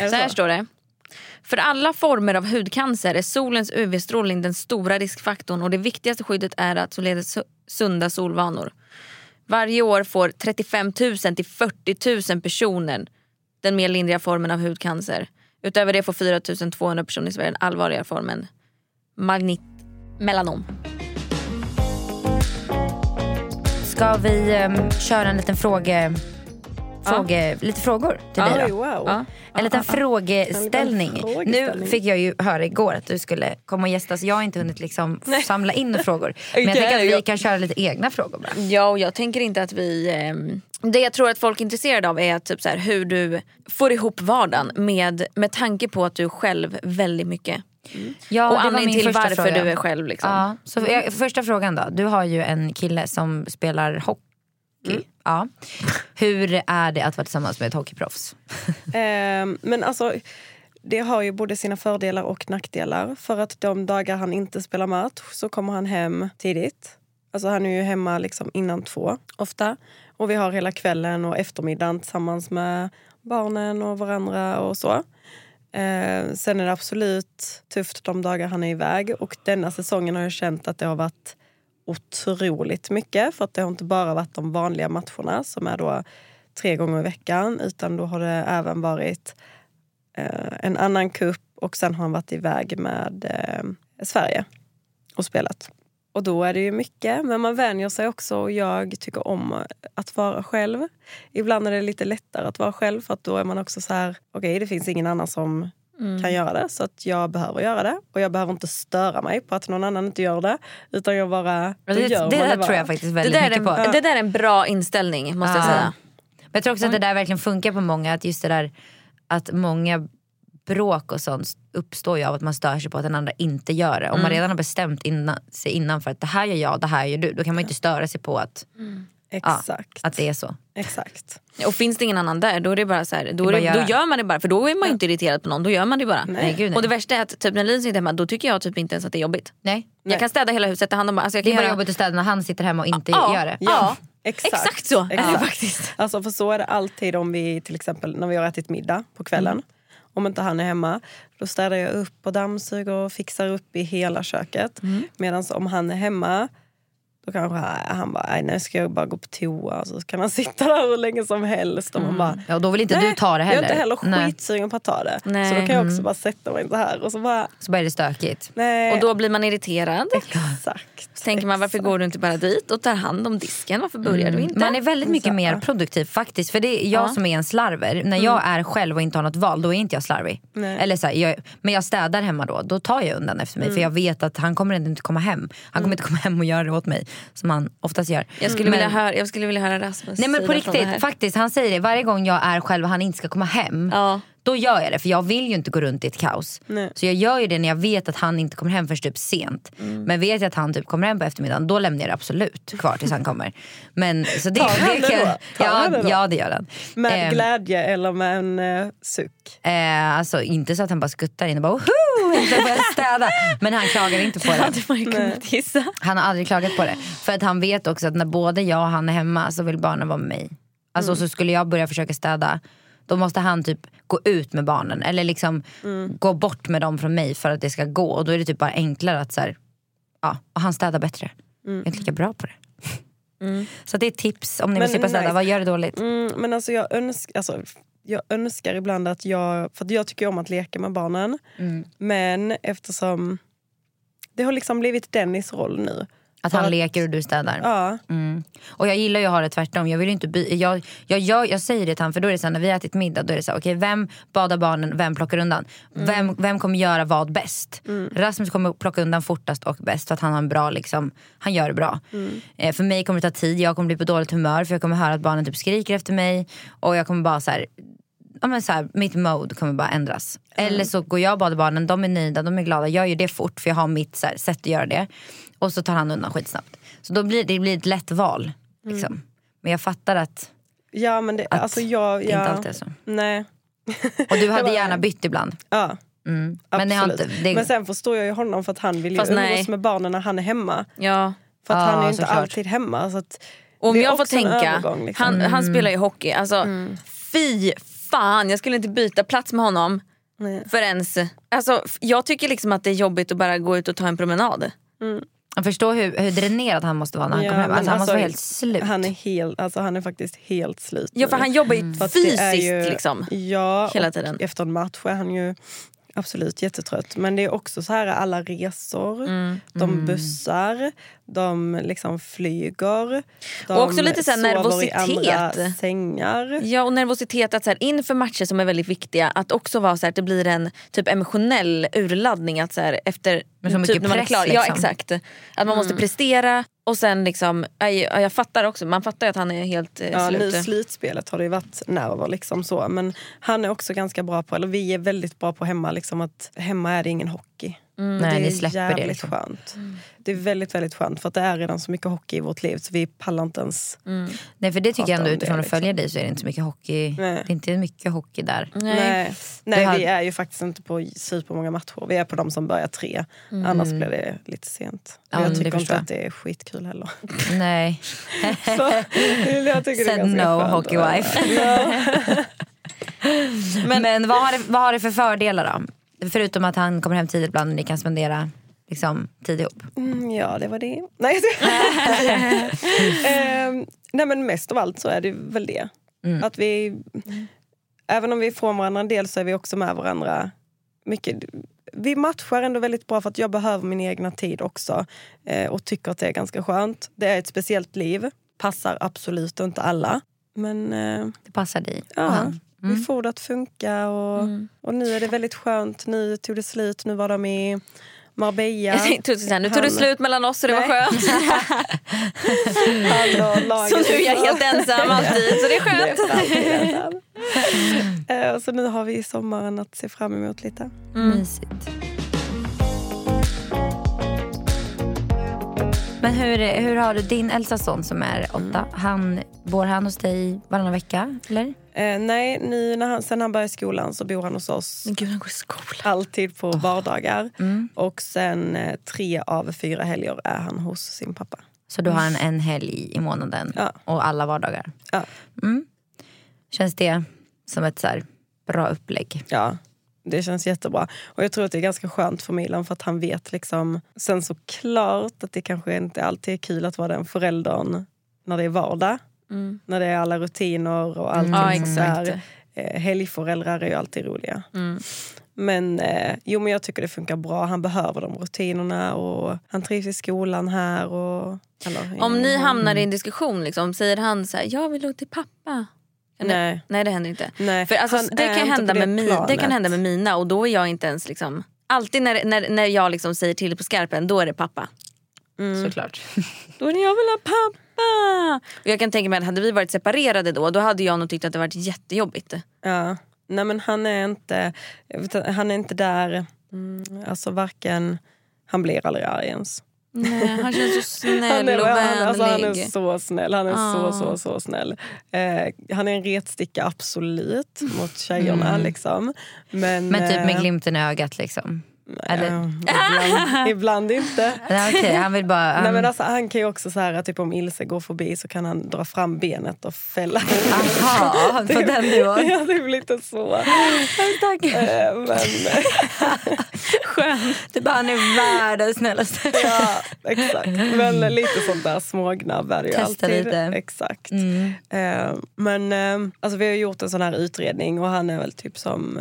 Det Så här så? står det. För alla former av hudcancer är solens UV-strålning den stora riskfaktorn och det viktigaste skyddet är att således sunda solvanor. Varje år får 35 000 till 40 000 personer den mer lindriga formen av hudcancer. Utöver det får 4 200 personer i Sverige den allvarligare formen magnit melanom. Ska vi um, köra en liten fråge... Fråge, Lite frågor till dig Oj, då? wow. Ja. En liten frågeställning. Frågeställning. Nu fick jag ju höra igår att du skulle komma och gästa så jag har inte hunnit liksom samla in frågor. Men jag tänker att vi kan köra lite egna frågor bara. Ja, och jag tänker inte att vi... ehm, det jag tror att folk är intresserade av är typ så här, hur du får ihop vardagen med, med tanke på att du är själv väldigt mycket. Ja, och anledningen till varför fråga. du är själv. Liksom. Ja, så jag, första frågan då. Du har ju en kille som spelar hockey. Mm. Ja. Hur är det att vara tillsammans med ett hockeyproffs? Ehm, men alltså, det har ju både sina fördelar och nackdelar. För att de dagar han inte spelar match så kommer han hem tidigt. Alltså han är ju hemma liksom innan två ofta. Och vi har hela kvällen och eftermiddagen tillsammans med barnen och varandra och så. Eh, sen är det absolut tufft de dagar han är iväg. Och denna säsongen har jag känt att det har varit otroligt mycket. För att det har inte bara varit de vanliga matcherna som är då tre gånger i veckan. Utan då har det även varit eh, en annan kupp och sen har han varit iväg med eh, Sverige och spelat. Och då är det ju mycket, men man vänjer sig också och jag tycker om att vara själv. Ibland är det lite lättare att vara själv för att då är man också så här, okej det finns ingen annan som kan göra det. Så att jag behöver göra det. Och jag behöver inte störa mig på att någon annan inte gör det. Utan jag bara, Det, det där tror jag faktiskt Det väldigt där, är mycket på. en, det där är en bra inställning måste jag Ja. säga. Men jag tror också att det där verkligen funkar på många. Att just det där att många bråk och sånt uppstår ju av att man stör sig på att den andra inte gör det. Om man redan har bestämt innan, sig innan för att det här gör jag, det här gör du. Då kan man ju inte störa sig på att, Exakt. att det är så. Exakt. Och finns det ingen annan där då, är det bara så här, då, Det det, då gör man det bara. För då är man ju inte irriterad på någon. Då gör man det bara. Nej, gud, nej. Och det värsta är att typ, när Linus sitter hemma då tycker jag typ inte ens att det är jobbigt. Nej. Jag kan städa hela huset. Han bara, alltså jag Det kan är bara jobbigt att städa när han sitter hemma och inte Ja. gör det. Ja. Exakt. Exakt så är det Exakt. faktiskt. Alltså för så är det alltid om vi till exempel när vi har ätit middag på kvällen. Mm. Om inte han är hemma, då städar jag upp och dammsuger och fixar upp i hela köket. Mm. Medan om han är hemma, då kanske han bara, "Nej, nu ska jag bara gå på toa. Så kan han sitta där hur länge som helst. Och man bara, Ja, och då vill inte du ta det Jag är heller. inte heller skitsugen på att ta det. Nej. Så då kan jag också bara sätta mig så här och så bara, Så bara är det stökigt. nej. Och då blir man irriterad. Exakt. Så tänker man varför går du inte bara dit och tar hand om disken? Varför börjar du inte? Man är väldigt mycket Så. mer produktiv faktiskt. För det är jag Ja. som är en slarver. När jag är själv och inte har något val, då är inte jag slarvig. Nej. Eller så här, jag, men jag städar hemma då, då tar jag undan efter mig. För jag vet att han kommer inte komma hem. Han kommer inte komma hem och göra det åt mig. Som han oftast gör. jag, skulle Men- vilja höra, jag skulle vilja höra Rasmus Nej men på riktigt, faktiskt. Han säger det varje gång jag är själv och han inte ska komma hem. Ja. Då gör jag det för jag vill ju inte gå runt i ett kaos. Nej. Så jag gör ju det när jag vet att han inte kommer hem först typ sent. Mm. Men vet jag att han typ kommer hem på eftermiddagen då lämnar jag det absolut kvar tills han kommer. Men, så det, Tar han det kan- då? Tar ja, det då? ja det gör han. Med Ehm, glädje eller med en uh, suck. eh, alltså inte så att han bara skuttar in och bara woho! Jag börjar städa. Men han klagar inte på det. Han har aldrig klagat på det. För att han vet också att när både jag och han är hemma så vill barnen vara med mig. Alltså Mm. så skulle jag börja försöka städa då måste han typ gå ut med barnen eller liksom Mm. gå bort med dem från mig för att det ska gå. Och då är det typ bara enklare att så här, ja, och han städar bättre. Jag är inte lika bra på det. Så det är tips om ni vill Men slippa städa. Vad gör det dåligt? Mm, men alltså jag, önsk, alltså jag önskar ibland att jag... För att jag tycker om att leka med barnen. Mm. Men eftersom det har liksom blivit Dennis roll nu. Att han att- leker och du städar. Ja, Mm. Och jag gillar ju att ha det tvärtom. Jag, vill inte by- jag, jag, jag, jag säger det till honom, för då är det så här, när vi har ätit middag, då är det så här, okej vem badar barnen, vem plockar undan? Vem, vem kommer göra vad bäst? Rasmus kommer plocka undan fortast och bäst för att han har en bra, liksom, han gör det bra. Eh, för mig kommer det ta tid, jag kommer bli på dåligt humör för jag kommer höra att barnen typ skriker efter mig. Och jag kommer bara så här, ja, men så här, mitt mode kommer bara ändras. Eller så går jag och badar barnen, de är nöjda, de är glada. Jag gör det fort för jag har mitt här, sätt att göra det. Och så tar han undan skitsnabbt. Så då blir det blir ett lätt val. Liksom. Men jag fattar att ja men det, Att alltså jag... det inte ja, alltid är så. Nej. Och du hade gärna bytt ibland. Ja, Mm. Men ni har inte, det, Men sen förstår jag ju honom för att han vill ju Fast umgås nej. med barnen när han är hemma. Ja. För att Ja, han är ju inte alltid hemma. Så att Om jag får tänka, övergång, liksom. han, han spelar ju hockey. Alltså, Mm. Fy fan, jag skulle inte byta plats med honom Nej. för ens... Alltså, jag tycker liksom att det är jobbigt att bara gå ut och ta en promenad. Jag förstår hur, hur dränerad han måste vara när han Ja, kommer hem. Alltså, han måste alltså, vara helt slut. Han är, helt, alltså, han är faktiskt helt slut Ja för han jobbar ju det fysiskt ju- liksom. Ja, hela tiden. efter en match är han ju absolut jättetrött. Men det är också så här alla resor, Mm. de bussar, de liksom flyger. De Och också lite så här sover i andra nervositet. sängar. Ja och nervositet att så här, inför matcher som är väldigt viktiga att också vara så här, att det blir en typ emotionell urladdning att så här, efter Med så mycket typ, när man är press, klar. Ja liksom. exakt. Att man måste prestera och sen liksom, jag, jag fattar också, man fattar att han är helt eh, Ja, nu slut. i slutspelet har det ju varit nerver. Liksom så. Men han är också ganska bra på, eller vi är väldigt bra på hemma, liksom att hemma är det ingen hockey. Och Nej, det ni är släpper det, jävligt liksom. skönt. Det är väldigt, väldigt skönt för att det är redan så mycket hockey i vårt liv så vi pallar inte ens. Nej för det tycker jag ändå utifrån det, att följa dig så är det inte så mycket hockey. Nej. Det är inte mycket hockey där. Nej. Nej, Nej hade- vi är ju faktiskt inte på supermånga matcher. Vi är på de som börjar tre. Annars blir det lite sent. Ja, men jag det tycker inte jag. att det är skitkul heller. Nej. Så, jag tycker det är Said no skönt. hockey wife. Ja. Men, vad, har det, vad har det för fördelar då? Förutom att han kommer hem tidigt ibland och ni kan spendera liksom, tid ihop. Mm, ja, det var det. Nej, Ehm, nej men mest av allt så är det väl det. Mm. Att vi, även om vi är från varandra en del så är vi också med varandra mycket. Vi matchar ändå väldigt bra för att jag behöver min egna tid också. Eh, och tycker att det är ganska skönt. Det är ett speciellt liv. Passar absolut inte alla. Men eh, Det passar dig Ja. Han. Vi får det att funka och, och nu är det väldigt skönt. Nu tog det slut, nu var de i Marbella. Säga, nu tog det slut mellan oss och det var Nej. skönt. Och laget Så nu är jag helt ensam alltid, så det är skönt. Det är. Eh, Så nu har vi sommaren att se fram emot lite. Mysigt. Men hur, hur har du din äldsta son som är åtta? Han, bor han hos dig varannan vecka? Eller? Eh, nej, nu när han, sen han började skolan så bor han hos oss Men gud, han går i skolan. alltid på vardagar. Mm. Och sen eh, tre av fyra helger är han hos sin pappa. Så du har en, en helg i månaden Ja. och alla vardagar? Ja. Mm. Känns det som ett så bra upplägg? Ja, det känns jättebra. Och jag tror att det är ganska skönt för Milan för att han vet liksom... Sen såklart att det kanske inte alltid är kul att vara den föräldern när det är vardag. När det är alla rutiner och allting Ja, sånt där. Eh, helgföräldrar är ju alltid roliga. Mm. Men, eh, jo, men jag tycker det funkar bra. Han behöver de rutinerna och han trivs i skolan här. Och, eller, Om ni hamnar i en diskussion, liksom, säger han så här, jag vill åka till pappa? Nej. Nej det händer inte. Nej, För alltså, det, kan hända med det mi, det kan hända med mina och då är jag inte ens liksom... Alltid när, när, när jag liksom säger till på skarpen, då är det pappa. Såklart. Då är det jag vill ha pappa. Och jag kan tänka mig att hade vi varit separerade då, då hade jag nog tyckt att det varit jättejobbigt. Ja. Nej men han är inte, han är inte där, mm, alltså varken, han blir aldrig arg ens. Nej, han känns så snäll är, och han, alltså, han är vänlig. så snäll, han är Ah. så så så snäll. Eh, han är en retsticka absolut mot tjejerna liksom. Men, Men typ med eh, glimten i ögat liksom? Eller? ja, ibland, ibland inte. Nej, okej, han vill bara... Nej, Han, men alltså, han kan ju också så här, typ om Ilse går förbi så kan han dra fram benet och fälla. Aha, på den nivån. ja, det är lite så. Tack. Eh, men, Skönt. Du bara, han är världens snällaste. Ja, exakt. Men lite sånt där smågnabb är det ju Testa alltid. lite. Exakt. Mm. Eh, men eh, alltså, vi har gjort en sån här utredning och han är väl typ som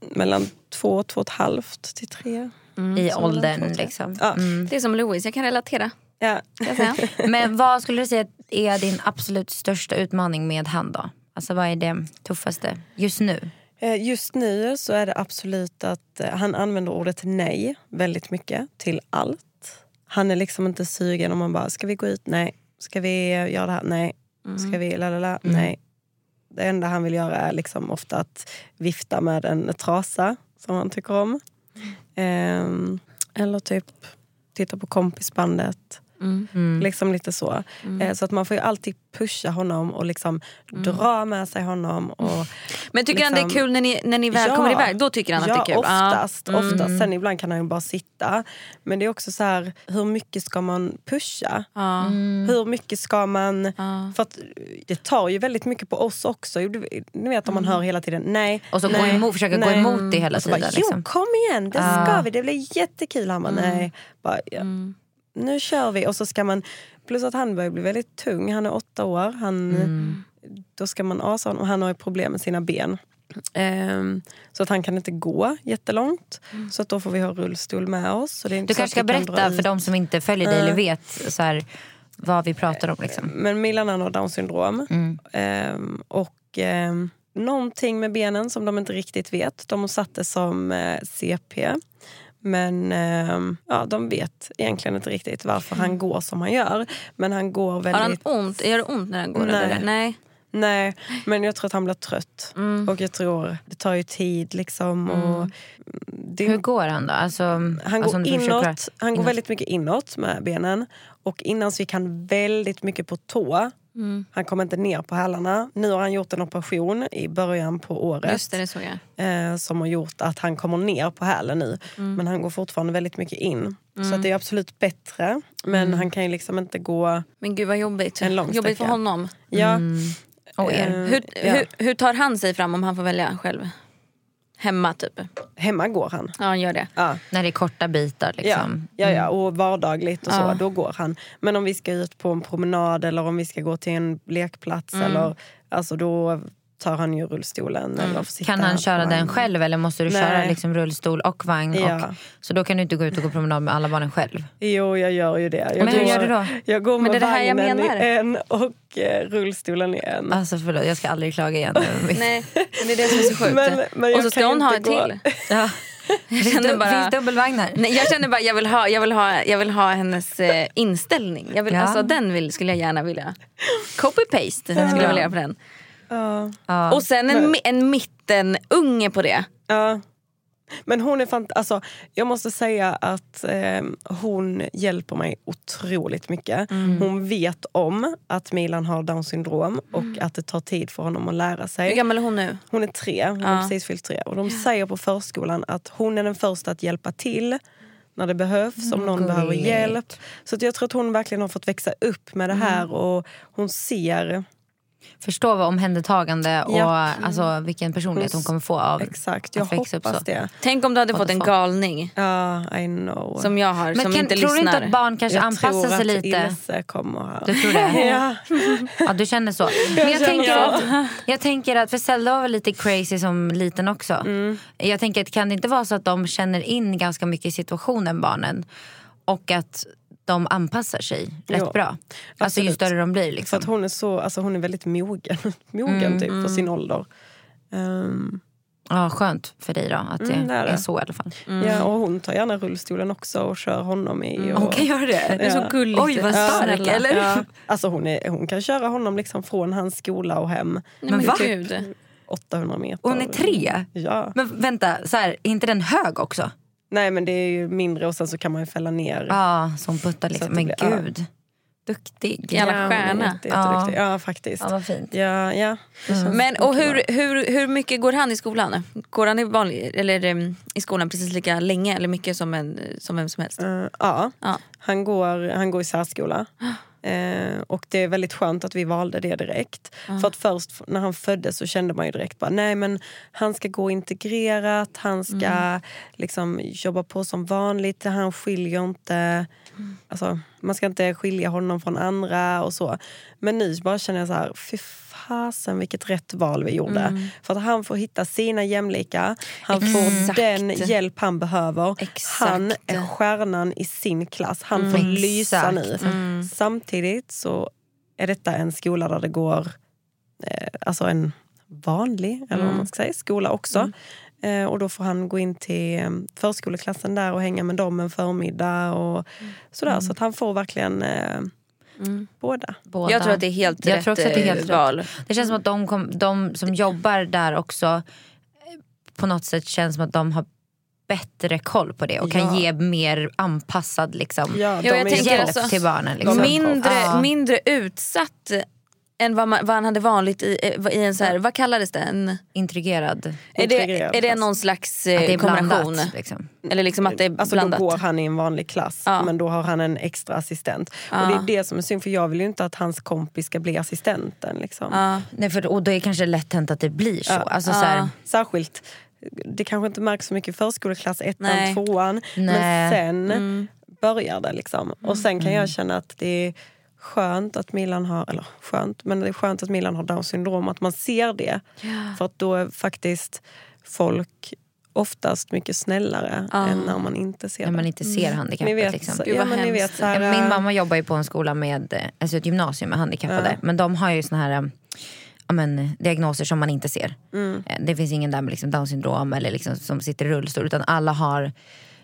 mellan två, två och ett halvt till tre. I Så åldern två liksom. Ja. Mm. Det är som Louis, jag kan relatera. Ja. Men vad skulle du säga är din absolut största utmaning med han då? Alltså vad är det tuffaste just nu? Eh, Just nu så är det absolut att eh, han använder ordet nej väldigt mycket till allt. Han är liksom inte sugen om man bara, ska vi gå ut? Nej. Ska vi göra det här? Nej. Ska vi lalala? Nej. Det enda han vill göra är liksom ofta att vifta med en trasa som han tycker om. Eh, eller typ titta på kompisbandet. Liksom lite så. Eh, så att man får ju alltid pusha honom och liksom dra med sig honom. Och Men tycker han det är Liksom- kul när ni, när ni väl Ja. kommer iväg? Då tycker han ja, att det är kul? oftast. Ja. Mm. oftast. Sen ibland kan han ju bara sitta. Men det är också så här, hur mycket ska man pusha? Ja. Hur mycket ska man... Ja. För att det tar ju väldigt mycket på oss också. Ni vet om man hör hela tiden nej. Och så gå nej, emot, försöka gå nej. emot det hela så bara, tiden. jo Liksom. kom igen, det Ja. ska vi, det blir jättekul. Han bara, nej. Bara, ja. Nu kör vi. Och så ska man, plus att han börjar bli väldigt tung, han är åtta år. Han, Då ska man asa honom, och han har problem med sina ben. Ehm, så att han kan inte gå jättelångt. Så att då får vi ha rullstol med oss. Så det är inte Du kanske ska kan berätta för de som inte följer dig eller vet så här, vad vi pratar om. Liksom. Men Milan har down syndrom. Ehm, och ehm, någonting med benen som de inte riktigt vet. De har satt det som eh, CP. Men ehm, ja, de vet egentligen inte riktigt varför han går som han gör. Men han går Har han väldigt... ont? Gör det ont när han går? Nej. Eller? Nej. Nej, men jag tror att han blir trött. Mm. Och jag tror det tar ju tid liksom. Och det, Hur går han då? Alltså, han alltså, går du försöker- inåt, han går inåt. väldigt mycket inåt med benen. Och innan så gick han väldigt mycket på tå. Mm. Han kom inte ner på hälarna. Nu har han gjort en operation i början på året. Just det, det såg jag. eh, som har gjort att han kommer ner på hälen nu. Mm. Men han går fortfarande väldigt mycket in. Så att det är absolut bättre. Men Mm. han kan ju liksom inte gå... Men gud vad jobbigt. En lång jobbigt för honom. Ja, Och er. eh, Hur, ja. hur, hur tar han sig fram om han får välja själv? Hemma typ? Hemma går han. Ja han gör det. Ja. När det är korta bitar. Liksom. Ja, ja, ja, och vardagligt och så, Ja. då går han. Men om vi ska ut på en promenad eller om vi ska gå till en lekplats eller, alltså då tar han ju rullstolen. Eller får sitta Kan han köra den vagnen. själv eller måste du Nej. köra liksom rullstol och vagn? Ja. Och, så då kan du inte gå ut och gå promenad med alla barnen själv? Jo, jag gör ju det. Jag Men hur går, gör du då? Jag går med det är det här jag vagnen menar. i en och eh, rullstolen i en. Alltså förlåt, jag ska aldrig klaga igen. Nej, men det är det som är så sjukt. Men- men jag och så ska hon ha en inte gå- till. Ja. Jag känner bara, Finns dubbelvagnar? nej, jag känner bara jag vill ha, jag vill ha, jag vill ha hennes eh, inställning. Jag vill, Ja. alltså, den vill, skulle jag gärna vilja. Copy-paste skulle jag vilja göra på den. Ja. Ja. Och sen en, en mittenunge på det. Ja. Men hon är fant- alltså, jag måste säga att eh, hon hjälper mig otroligt mycket. Mm. Hon vet om att Milan har down syndrom och att det tar tid för honom att lära Hur sig. gammal är hon nu? Hon är tre, hon har precis fyllt tre. Och de säger på förskolan att hon är den första att hjälpa till när det behövs, om någon behöver gulligt. hjälp. Så att jag tror att hon verkligen har fått växa upp med det här och hon ser Förstå vad omhändertagande och Ja. alltså, vilken personlighet hon kommer få av exakt. Jag att växa upp hoppas så. det. Tänk om du hade What fått en fuck? galning Ja, I know. som jag har Men som kan, inte tror du lyssnar. inte att barn kanske jag anpassar tror sig att lite? Ilse kommer. Du tror det? Ja. Ja, du känner så. Men jag, känner tänker så. att, jag tänker att, för Zelda var väl lite crazy som liten också. Mm. Jag tänker att kan det inte vara så att de känner in ganska mycket i situationen, barnen. Och att de anpassar sig rätt Jo, bra. Alltså ju absolut. större de blir. För Liksom. att hon är så, alltså hon är väldigt mogen, mogen typ för sin ålder. Ehm, Ja, skönt för dig då att det, Mm, det är är, det. så i alla fall. Ja, och hon tar gärna rullstolen också och kör honom i. Och, Hon kan göra det? Det är så gulligt. Oj vad Ja, stark, snälla. eller? Ja, alltså hon, är, hon kan köra honom liksom från hans skola och hem Nej, men va? gud. 800 meter. Hon är tre? Ja. Men vänta, så här, är inte den hög också? Nej men det är ju mindre och sen så kan man ju fälla ner. Ja, som puttar liksom. Men blir- ja. gud. Duktig. Jävla Ja, hon är stjärna. Jätte, jätteduktig. Ja faktiskt. Ja, vad fint. Ja, ja. känns Men och hur, hur, hur mycket går han i skolan? Går han i, vanlig, eller, em, i skolan precis lika länge eller mycket som, en, som vem som helst? Eh, ja. Ja. Han, går, han går i särskola. Eh, och det är väldigt skönt att vi valde det direkt. För att först när han föddes så kände man ju direkt bara nej men han ska gå integrerat, han ska liksom jobba på som vanligt, han skiljer inte. Alltså, man ska inte skilja honom från andra och så. Men nu bara känner jag så här, fy fasen vilket rätt val vi gjorde. För att han får hitta sina jämlika, han får Exakt. den hjälp han behöver. Exakt. Han är stjärnan i sin klass. Han får lysa nu. Samtidigt så är detta en skola där det går eh, alltså en vanlig eller vad man ska säga, skola också. Eh, och då får han gå in till eh, förskoleklassen där och hänga med dem en förmiddag. Och sådär. Så att han får verkligen eh, båda. Båda. Jag tror att det är helt Jag rätt tror också att det är helt eh, rätt. val. Det känns som att de, kom, de som jobbar där också eh, på något sätt känns som att de har bättre koll på det och kan Ja. ge mer anpassad liksom, Ja, hjälp alltså- till barnen. Liksom. Mindre, Ja. mindre utsatt än vad, man, vad han hade vanligt i, eh, i en så här, vad kallades det? En, Intrigerad. är, det är det någon slags Att det eh, är kombination? blandat. Liksom. Eller liksom att det är Alltså blandat? då går han i en vanlig klass Ja. men då har han en extra assistent. Och det är det som är synd för jag vill ju inte att hans kompis ska bli assistenten. Liksom. Ja. Nej, för, och då är det kanske lätt hänt att det blir så. Alltså, så här, Särskilt, det kanske inte märks så mycket i förskoleklass ettan, Nej. tvåan. Men Nej. sen börjar det. Liksom. Och sen kan jag känna att det är skönt att Milan har, eller skönt, men det är skönt att Milan har down syndrom. Att man ser det. För att då är faktiskt folk oftast mycket snällare än när man inte ser när man inte ser handikappet. Ni vet, liksom. Gud, ja, vad men ni vet hemskt. så här, Ja, Min mamma jobbar ju på en skola med alltså ett gymnasium med handikappade. Men de har ju såna här eh, ja, men, diagnoser som man inte ser. Eh, Det finns ingen där med liksom down syndrom eller liksom, som sitter i rullstol utan alla har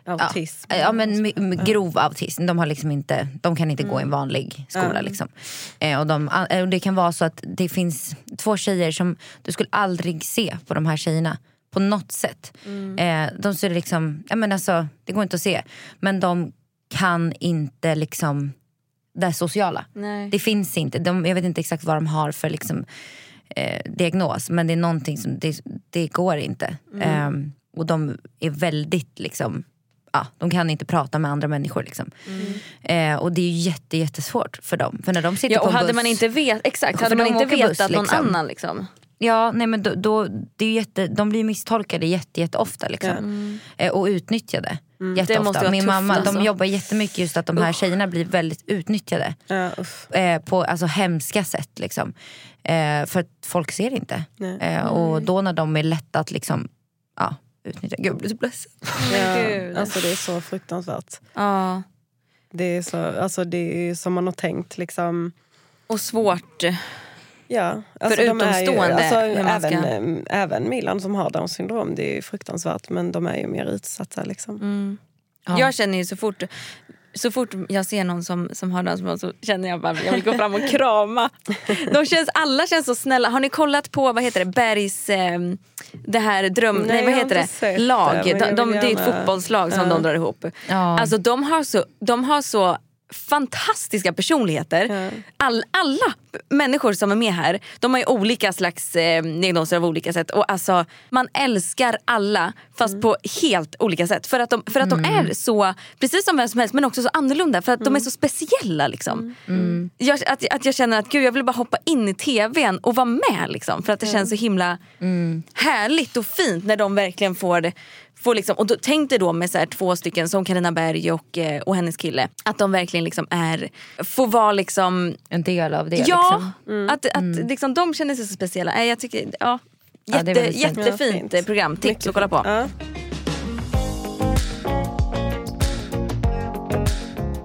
autism. Ja, ja men my- my- grov autism. De, har liksom inte, de kan inte gå i en vanlig skola. Liksom. Eh, och, de, eh, och det kan vara så att det finns två tjejer som du skulle aldrig se på de här tjejerna. På något sätt. Eh, de ser liksom, ja, men alltså, det går inte att se. Men de kan inte liksom det sociala. Nej. Det finns inte. De, jag vet inte exakt vad de har för liksom, eh, diagnos. Men det är någonting som, det, det går inte. Ehm, och de är väldigt liksom, ja, de kan inte prata med andra människor. Liksom. Eh, och det är ju jätte, jättesvårt för dem. För när de sitter Ja, på och en hade buss, man inte vet, exakt, hade man inte vetat buss, någon liksom. annan liksom. Ja, nej, men då, då, det är jätte, de blir misstolkade jätte, jätte ofta liksom. eh, och utnyttjade. Jätteofta. Det måste vara Min tufft, mamma alltså. de jobbar jättemycket just att de här tjejerna blir väldigt utnyttjade. Ja, uff. Eh, på alltså, hemska sätt. Liksom. Eh, för att folk ser inte. Eh, och då när de är lätta att liksom, ja, utnyttja. Gud, jag blir så ledsen. Ja, alltså det är så fruktansvärt. Ja. Det är, så, alltså det är som man har tänkt. Liksom, Och svårt. ja, alltså För de är ju- utomstående, Alltså, man ska- även, eh, även Milan som har Downs syndrom, det är ju fruktansvärt. Men de är ju mer utsatta. Liksom. Mm. Ja. Jag känner ju så fort, så fort jag ser någon som, som har den så känner jag bara jag vill gå fram och krama. De känns, alla känns så snälla. Har ni kollat på vad heter det, Bergs eh, det här dröm... Nej, Nej, vad heter det? det, Lag. jag de, de, det är ett fotbollslag som Ja. de drar ihop. Ja. Alltså de har så, de har så fantastiska personligheter. Ja. All, alla människor som är med här, de har ju olika slags eh, diagnoser av olika sätt. Och alltså, man älskar alla fast Mm. på helt olika sätt. För att, de, för att de är så, precis som vem som helst men också så annorlunda. För att Mm. de är så speciella. Liksom. Jag, att, att jag känner att gud, jag vill bara hoppa in i tvn och vara med. Liksom, för att det känns så himla härligt och fint när de verkligen får Får liksom, och då, tänk dig då med så här två stycken som Karina Berg och, eh, och hennes kille. Att de verkligen liksom är, får vara liksom En del av det. Ja, Liksom. att, att liksom, de känner sig så speciella. Nej, Jag tycker, ja, Ja, jätte, det är väldigt fint. jättefint Ja, fint. program. Tips att kolla på. Ja.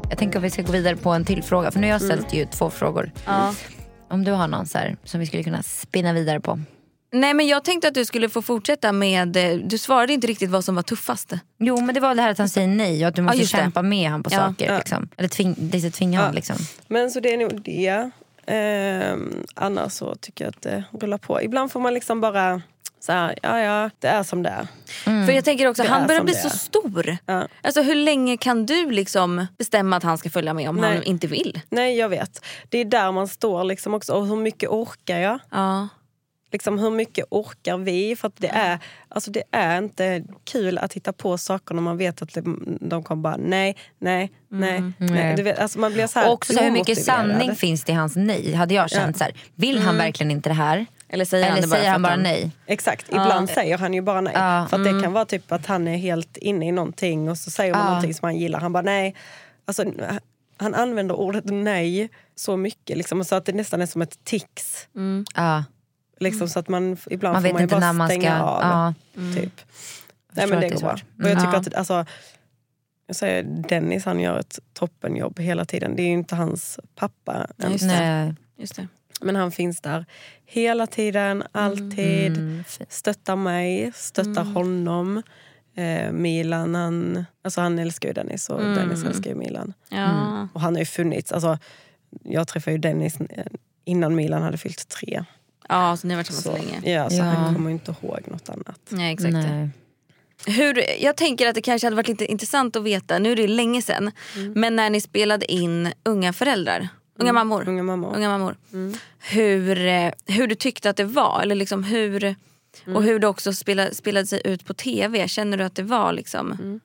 Jag tänker att vi ska gå vidare på en till fråga. För nu har jag ställt ju två frågor. Ja. Om du har någon så här, som vi skulle kunna spinna vidare på. Nej men jag tänkte att du skulle få fortsätta med, eh, du svarade inte riktigt vad som var tuffast. Jo men det var det här att han säger nej och att du måste det. kämpa med han på Ja. saker. Ja. Liksom. Eller tving, lite tvinga Ja. honom liksom. Men så det är nog det. Ehm, annars så tycker jag att det rullar på. Ibland får man liksom bara så här, ja ja, det är som det är. För jag tänker också, Det han börjar bli det så stor. Ja. Alltså hur länge kan du liksom bestämma att han ska följa med om Nej. han inte vill? Nej jag vet. Det är där man står liksom också. Och hur mycket orkar jag? Ja. Liksom, hur mycket orkar vi? För att det, är, alltså, det är inte kul att hitta på saker när man vet att de, de kommer bara nej, nej, nej. nej. Nej. Vet, alltså, man blir så här Och också så hur mycket sanning finns det i hans nej? Hade jag känt så här, vill han verkligen inte det här? Eller säger han Eller det bara säger han bara nej? Exakt, ibland säger han ju bara nej. Ja, För att det kan vara typ att han är helt inne i någonting och så säger man Ja. någonting som han gillar. Han bara nej. Alltså, han använder ordet nej så mycket liksom, så att det nästan är som ett tics. Ja. Liksom, så att man, ibland Man får man ju inte bara när man stänga ska... av. Ja. Typ. Nej, förstår men det går bra. Och jag tycker Ja. att alltså, jag säger, Dennis han gör ett toppenjobb hela tiden. Det är ju inte hans pappa ens. Nej. Just det. Men han finns där hela tiden, alltid. Mm. Stöttar mig, stöttar honom. Eh, Milan, han, alltså han älskar ju Dennis och Dennis älskar ju Milan. Ja. Och han har ju funnits, alltså, jag träffade ju Dennis innan Milan hade fyllt tre. Ja, så ni har varit tillsammans Så, så länge. ja, så Ja. han kommer inte ihåg något annat. Nej, exakt. Nej. Hur, jag tänker att det kanske hade varit lite intressant att veta, nu är det länge sedan, men när ni spelade in Unga föräldrar, Unga mammor. Unga mammor. Unga mammor. Hur, eh, hur du tyckte att det var eller liksom hur, och hur det också spelade, spelade sig ut på tv. Känner du att det var liksom...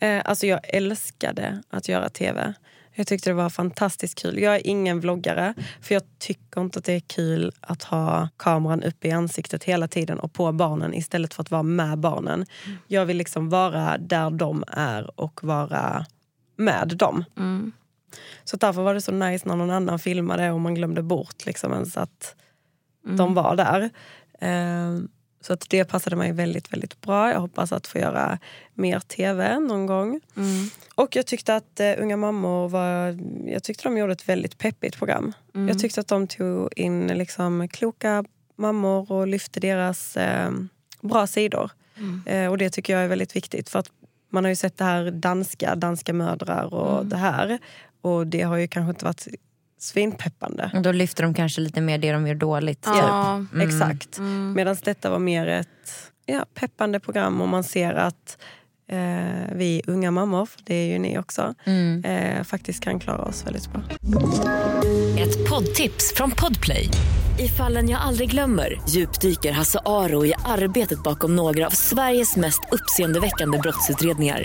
Eh, alltså jag älskade att göra tv. Jag tyckte det var fantastiskt kul. Jag är ingen vloggare, för jag tycker inte att det är kul att ha kameran uppe i ansiktet hela tiden och på barnen istället för att vara med barnen. Jag vill liksom vara där de är och vara med dem. Mm. Så därför var det så nice när någon annan filmade och man glömde bort liksom ens att de var där. Eh, så att det passade mig väldigt, väldigt bra. Jag hoppas att få göra mer tv någon gång. Och jag tyckte att eh, Unga mammor var, jag tyckte de gjorde ett väldigt peppigt program. Jag tyckte att de tog in liksom kloka mammor och lyfte deras eh, bra sidor. Eh, och det tycker jag är väldigt viktigt. För att man har ju sett det här danska, danska mödrar och det här. Och det har ju kanske inte varit svinpeppande. Och då lyfter de kanske lite mer det de gör dåligt. typ. Ja. Exakt. Medan detta var mer ett ja, peppande program och man ser att eh, vi unga mammor, för det är ju ni också, eh, faktiskt kan klara oss väldigt bra. Ett poddtips från Podplay. I fallen jag aldrig glömmer djupdyker Hasse Aro i arbetet bakom några av Sveriges mest uppseendeväckande brottsutredningar.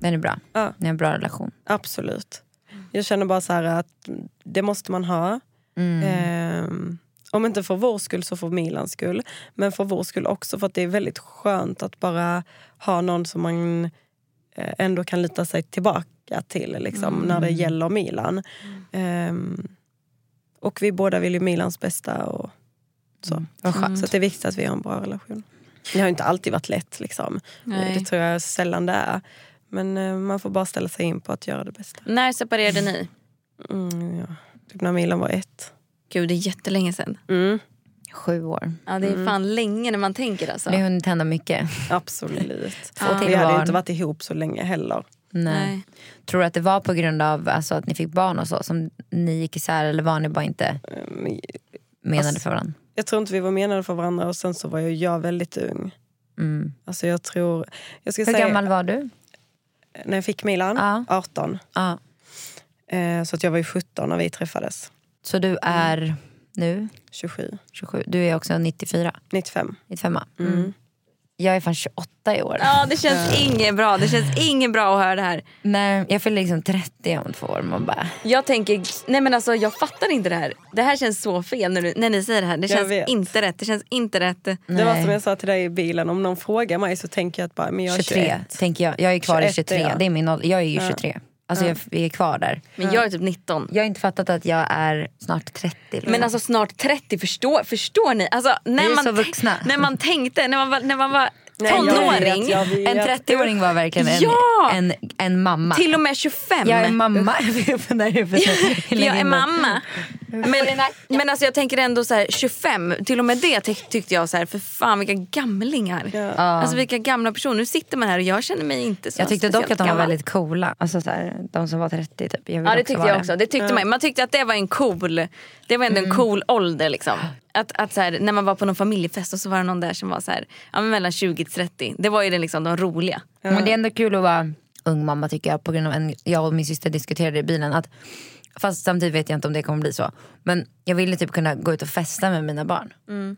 Den är bra. Ja. Ni har en bra relation. Absolut. Jag känner bara så här att det måste man ha. Ehm, om inte för vår skull så för Milans skull. Men för vår skull också för att det är väldigt skönt att bara ha någon som man eh, ändå kan lita sig tillbaka till liksom, när det gäller Milan. Ehm, och vi båda vill ju Milans bästa. Och så. Skönt. så det är viktigt att vi har en bra relation. Det har inte alltid varit lätt. Liksom. Nej. Det tror jag sällan det är. Men eh, man får bara ställa sig in på att göra det bästa. När separerade ni? Mm, ja. Typ när Milan var ett. Gud det är jättelänge sedan. Mm, Sju år. Ja det är fan länge när man tänker alltså. Det har hunnit hända mycket. absolut. Två vi hade inte varit ihop så länge heller. Nej. Nej. Tror du att det var på grund av alltså, att ni fick barn och så som ni gick isär eller var ni bara inte Mm, menade Alltså- för varandra? Jag tror inte vi var menade för varandra och sen så var ju jag väldigt ung. Mm. Alltså jag tror... Jag ska Hur säga, gammal var du? När jag fick Milan, Ja. 18. Ja. Eh, så att jag var ju 17 när vi träffades. Så du är nu 27, 27? Du är också 94? 95. 95 Mm. Jag är fan 28 i år. Ja det känns inget bra. Det känns inget bra att höra det här. Nej, jag fyller liksom 30 om två år. Man bara, Jag tänker, nej men alltså jag fattar inte det här. Det här känns så fel när, du, när ni säger det här. Det Jag känns vet. inte rätt. Det känns inte rätt. Det var Nej. som jag sa till dig i bilen, om någon frågar mig så tänker jag att bara, men jag är 23 21. tänker jag. Jag är kvar i 21, 23. ja. Det är min ålder. Jag är ju 23. Alltså jag vi är kvar där. Men jag är typ 19. Jag har inte fattat att jag är snart 30. liksom. Men alltså snart 30, förstår, förstår ni? Alltså, när, Vi är man så vuxna. när man tänkte, när man var, när man var Nej, jag tonåring, jag vet. en 30-åring var verkligen en, Ja! en, en mamma. till och med 25. jag är mamma. Jag är mamma. Men, men alltså jag tänker ändå så här 25, till och med det ty- tyckte jag så här, för fan vilka gamlingar. Ja. Alltså vilka gamla personer. Nu sitter man här och jag känner mig inte så Jag tyckte dock att de var gammal. väldigt coola. Alltså så här, de som var 30 typ. Jag Ja det tyckte jag också. Det tyckte man. man tyckte att det var en cool Det var ändå Mm. en cool ålder liksom. Att, att så här, när man var på någon familjefest och så var det någon där som var så här, ja, men mellan 20 till 30. Det var ju den, liksom, de roliga. Men det är ändå kul att vara ung mamma tycker jag. På grund av en, jag och min syster diskuterade i bilen att Fast samtidigt vet jag inte om det kommer bli så. Men jag ville typ kunna gå ut och festa med mina barn.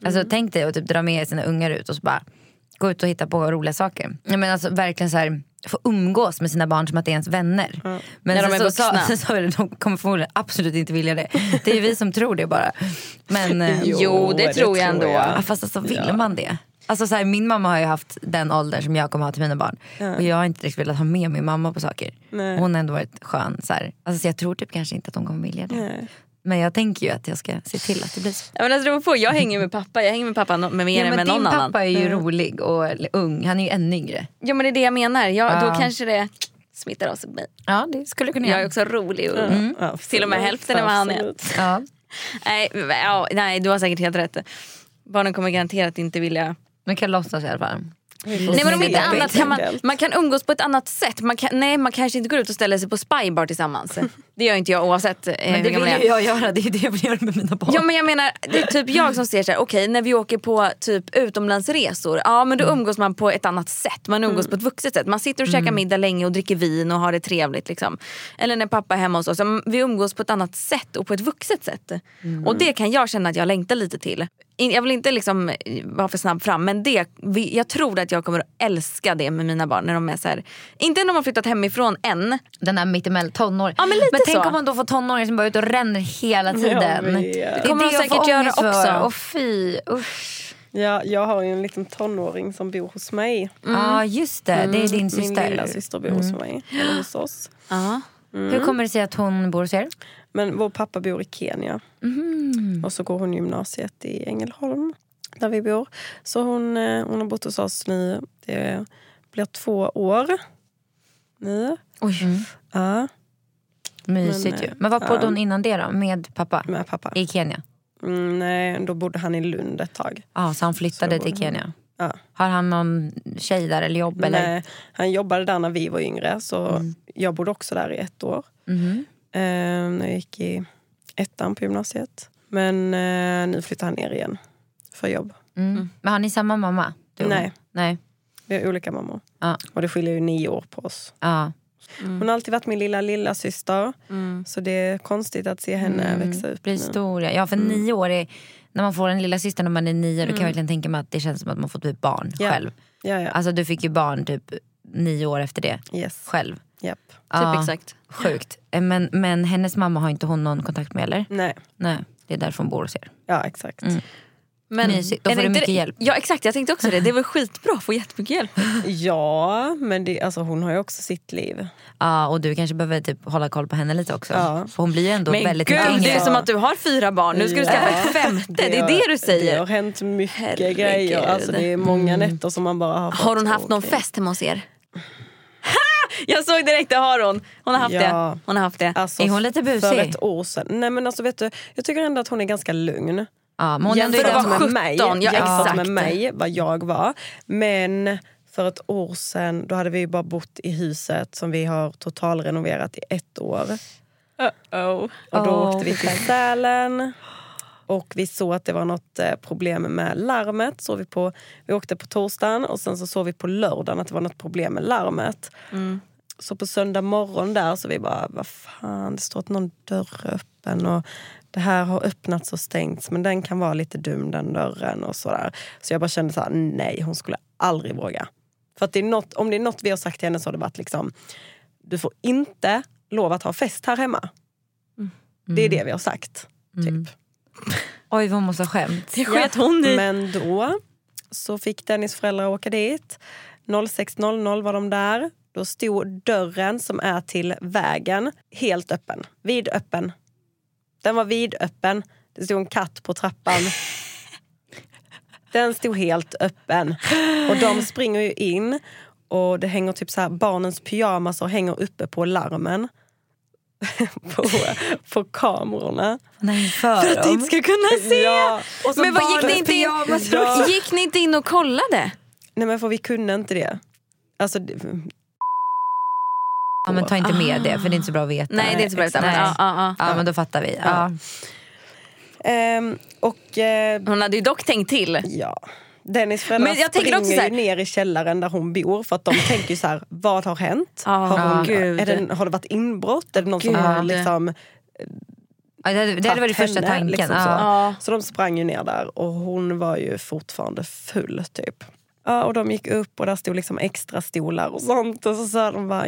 Alltså tänk dig att typ dra med sina ungar ut och så bara gå ut och hitta på roliga saker. Ja, men alltså verkligen så här få umgås med sina barn som att det är ens vänner. Men När de är så vuxna. sen sa jag, de kommer förmodligen absolut inte vilja det. Det är ju vi som tror det bara. Men, eh, Jo, det tror jag ändå. Ja, fast alltså vill man det? Alltså så här, min mamma har ju haft den åldern som jag kommer ha till mina barn. Och jag har inte riktigt velat ha med min mamma på saker. Nej. Hon har ändå varit skön. Så, här. Alltså, så jag tror typ kanske inte att hon kommer vilja det. Nej. Men jag tänker ju att jag ska se till att det blir så. Ja, men alltså, det på. Jag hänger med pappa, jag hänger med pappa med mer Ja, än med din någon pappa annan. är ju rolig och ung. Han är ju ännu yngre. Ja men det är det jag menar. Jag, Då Ja. kanske det smittar av sig på mig. Ja det skulle kunna Jag är också rolig och Mm. Absolut, Till och med hälften av vad han är. Ja. nej, ja, nej du har säkert helt rätt. Barnen kommer garanterat inte vilja Man kan låtsas i alla fall. Nej men om inte annat kan man, man kan umgås på ett annat sätt. Man kan, nej man kanske inte går ut och ställer sig på spybar tillsammans. Det gör inte jag oavsett eh, Men det vill ju jag göra. Det är det jag vill göra med mina barn. Ja men jag menar, det är typ jag som ser så här, okej när vi åker på typ utomlandsresor, ja men då Mm. umgås man på ett annat sätt. Man umgås på ett vuxet sätt. Man sitter och käkar Mm. middag länge och dricker vin och har det trevligt. Liksom. Eller när pappa är hemma hos oss. Mm, Vi umgås på ett annat sätt och på ett vuxet sätt. Mm. Och det kan jag känna att jag längtar lite till. Jag vill inte liksom eh, vara för snabb fram men det, jag tror att jag kommer att älska det med mina barn när de är så här, inte när de har flyttat hemifrån än. Den där mittemellan tonåring. Ja, men lite tänk om man då får tonåringar som bara är ute och ränner hela tiden. Det kommer det de säkert göra också. Och fy, usch. Ja, jag har ju en liten tonåring som bor hos mig. Ja just det, det är din Min syster. lilla syster bor hos mig. Eller hos oss. Ja. Hur kommer det sig att hon bor hos er? Men vår pappa bor i Kenya. Och så går hon gymnasiet i Ängelholm, där vi bor. Så hon, eh, hon har bott hos oss nu. Det blir två år nu. Oj. Ja, Mysigt Men, ju. Men var bodde ja. hon innan det då? Med pappa? med pappa. I Kenya? Mm, nej, då bodde han i Lund ett tag. Ja, så han flyttade Så till Kenya. Ja. Har han någon tjej där eller jobb? Eller? Nej, han jobbade där när vi var yngre, så jag bodde också där i ett år. Mhm. Eh, när jag gick i ettan på gymnasiet. Men eh, nu flyttar han ner igen för jobb. Mm. Men har ni samma mamma? Du Nej. Nej. Vi har olika mammor. Ja. Och det skiljer ju nio år på oss. Ja. Hon har alltid varit min lilla lilla syster Så det är konstigt att se henne växa upp Blir nu. stor. ja. För nio år är, när man får en lilla syster när man är nio då kan jag verkligen tänka mig att det känns som att man fått ett barn Ja. själv. Ja, ja. Alltså du fick ju barn typ nio år efter det Yes. själv. Typ Ja. exakt. Sjukt. Eh, Men, men hennes mamma har inte hon någon kontakt med eller? Nej. Nej, det är därför hon bor hos er. Ja, exakt. Men, Mysigt. Då är får det du mycket det- hjälp. Ja exakt, jag tänkte också det. Det är väl skitbra att få jättemycket hjälp. Ja, men det, alltså, hon har ju också sitt liv. Ja, och du kanske behöver typ hålla koll på henne lite också. Ja. För hon blir ju ändå Men väldigt gud, det är som att du har fyra barn. Nu ska du skaffa ett femte. Det är det du Det säger. har hänt mycket Herregud. grejer. Alltså, det är många nätter som man bara har Har hon haft någon fest hemma hos er? Jag såg direkt, det har hon. Hon har haft Ja. det. Hon har haft det. Alltså, Är hon lite busig? För ett år sedan. Nej men alltså vet du, jag tycker ändå att hon är ganska lugn. Ja, men hon är ändå Jämfört ganska- med med 17, mig, ja, jämfört exakt. med mig, vad jag var. Men för ett år sedan, då hade vi bara bott i huset som vi har totalrenoverat i ett år. Uh-oh. Och då Åh, åkte vi till Sälen. Och vi såg att det var något eh, problem med larmet. Så vi, på, vi åkte på torsdagen och sen så såg vi på lördagen att det var något problem med larmet. Så på söndag morgon där så vi bara, vad fan, det står att någon dörr är öppen och det här har öppnats och stängts men den kan vara lite dum den dörren och sådär. Så jag bara kände så här, nej hon skulle aldrig våga. För att det är något, om det är något vi har sagt till henne så har det varit liksom, du får inte lov att ha fest här hemma. Det är det vi har sagt. Typ. Oj vad måste ha skämt. Det sket hon i. Men då så fick Dennis föräldrar åka dit. 06.00 var de där. Då stod dörren som är till vägen helt öppen. Vidöppen. Den var vidöppen. Det stod en katt på trappan. Den stod helt öppen. Och de springer ju in och det hänger typ så här barnens pyjamasar hänger uppe på larmen. på, på kamerorna. Nej, för, För att du inte ska kunna se. Ja, Men vad, gick, ni inte in, gick ni inte in och kollade? Nej men för vi kunde inte det. Alltså, Ja, men ta inte med det för det är inte så bra att veta. Nej det är inte så bra. Nej. Ja, ja, ja. Ja men då fattar vi. Ja. ehm, och eh, Hon hade ju dock tänkt till. ja, Dennis föräldrar Men jag tänker springer också så här- ju ner i källaren där hon bor för att de tänker ju så här, vad har hänt? Ja, har, hon, är det, har det varit inbrott? Är det någon som Gud. har liksom Ja, det, det hade varit tagit första henne, tanken. liksom så. Ja. Så de sprang ju ner där och hon var ju fortfarande full typ. Ja, och de gick upp och där stod liksom extra stolar och sånt och så sa de bara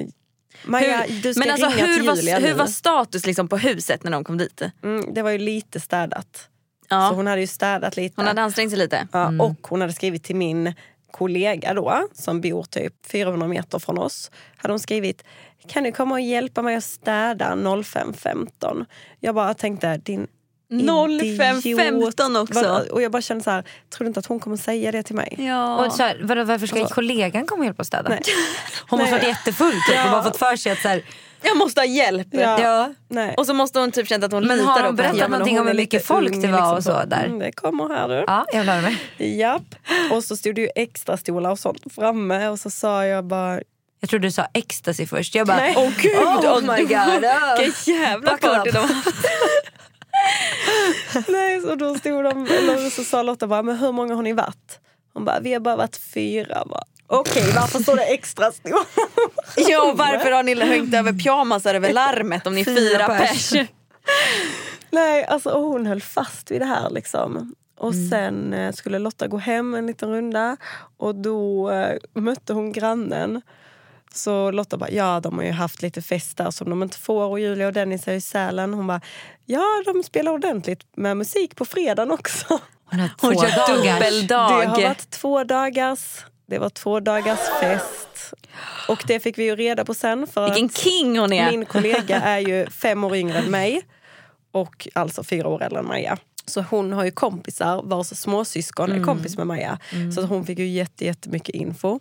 Maja, du ska men alltså, ringa hur, till var, Julia hur nu. var status liksom på huset när de kom dit? Mm, det var ju lite städat. Ja. Så hon hade ju städat lite. Hon hade ansträngt sig lite. Ja, Och hon hade skrivit till min kollega då, som bor typ 400 meter från oss. Hade hon skrivit, kan du komma och hjälpa mig att städa 05.15? Jag bara tänkte, din 05.15 också. Vad- Och jag bara kände så här, tror du inte att hon kommer säga det till mig? Ja. Och så här, vadå, varför ska kollegan komma och hjälpa och städa? Nej. Hon måste varit jättefull typ, och bara fått för sig att så här, Jag måste ha hjälp. Ja. ja. Nej. Och så måste hon typ känna att hon Men litar har hon berättat men någonting om hur mycket folk det var liksom och så där? Mm, det kommer här du. Ja, jag höra med. Japp. Och så stod det ju extra stolar och sånt framme och så sa jag bara Jag trodde du sa ecstasy först. Jag bara, Nej. Åh gud, Oh my God, oh. Vilken jävla party de har haft. Nej, så då stod de, eller så sa Lotta bara, men hur många har ni varit? Hon bara, vi har bara varit fyra. Bara, Okej, varför står det extra stor? Ja, och varför har ni hängt över pyjamasar över larmet om ni är Fyra pers. Nej, alltså och hon höll fast vid det här liksom. Och sen eh, skulle Lotta gå hem en liten runda och då eh, mötte hon grannen. Så Lotta bara, ja de har ju haft lite fest där som de inte får och Julia och Dennis är i Sälen. Hon bara, ja de spelar ordentligt med musik på fredagen också. Hon har två Hon dubbeldag. Det har varit två dagars, det var två dagars fest. Och det fick vi ju reda på sen. För Vilken att king hon är. min kollega är ju fem år yngre än mig och alltså fyra år äldre än Maja. Så hon har ju kompisar vars småsyskon Mm. är kompis med Maja. Så att hon fick ju jätte, jättemycket info.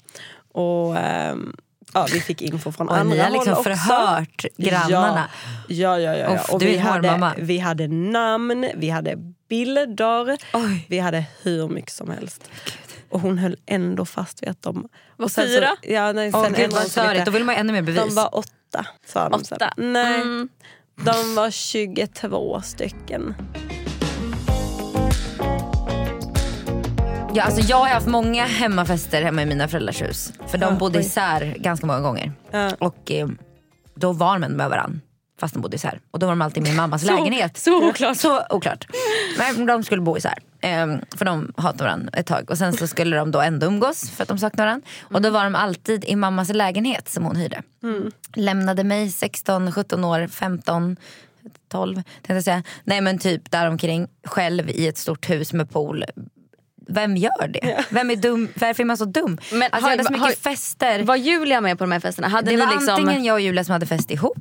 Och ehm, ja, vi fick info från Och andra ni har liksom håll också. förhört grannarna. Ja, ja, ja. ja, Uff, Och vi, hade, vi hade namn, vi hade bilder. Oj. Vi hade hur mycket som helst. Och hon höll ändå fast vid att de... Var fyra? Så, ja, nej, Åh sen gud ändrade vad störigt, då vill man ännu mer bevis. De var åtta, sa de. Åtta. Nej, Mm. de var 22 stycken. Ja, alltså jag har haft många hemmafester hemma i mina föräldrars hus. För de bodde isär ganska många gånger. Och eh, då var de med varandra. Fast de bodde isär. Och då var de alltid i min mammas lägenhet. så oklart. Så oklart. Men de skulle bo isär. Ehm, för de hatade varandra ett tag. Och sen så skulle de då ändå umgås för att de saknade varandra. Och då var de alltid i mammas lägenhet som hon hyrde. Lämnade mig 16, 17 år, 15, 12 tänkte jag säga. Nej men typ däromkring. Själv i ett stort hus med pool. Vem gör det? Vem är dum? Varför är man så dum? Men alltså, har- jag hade så mycket har- fester. Var Julia med på de här festerna? Hade Det var liksom... antingen jag och Julia som hade fest ihop.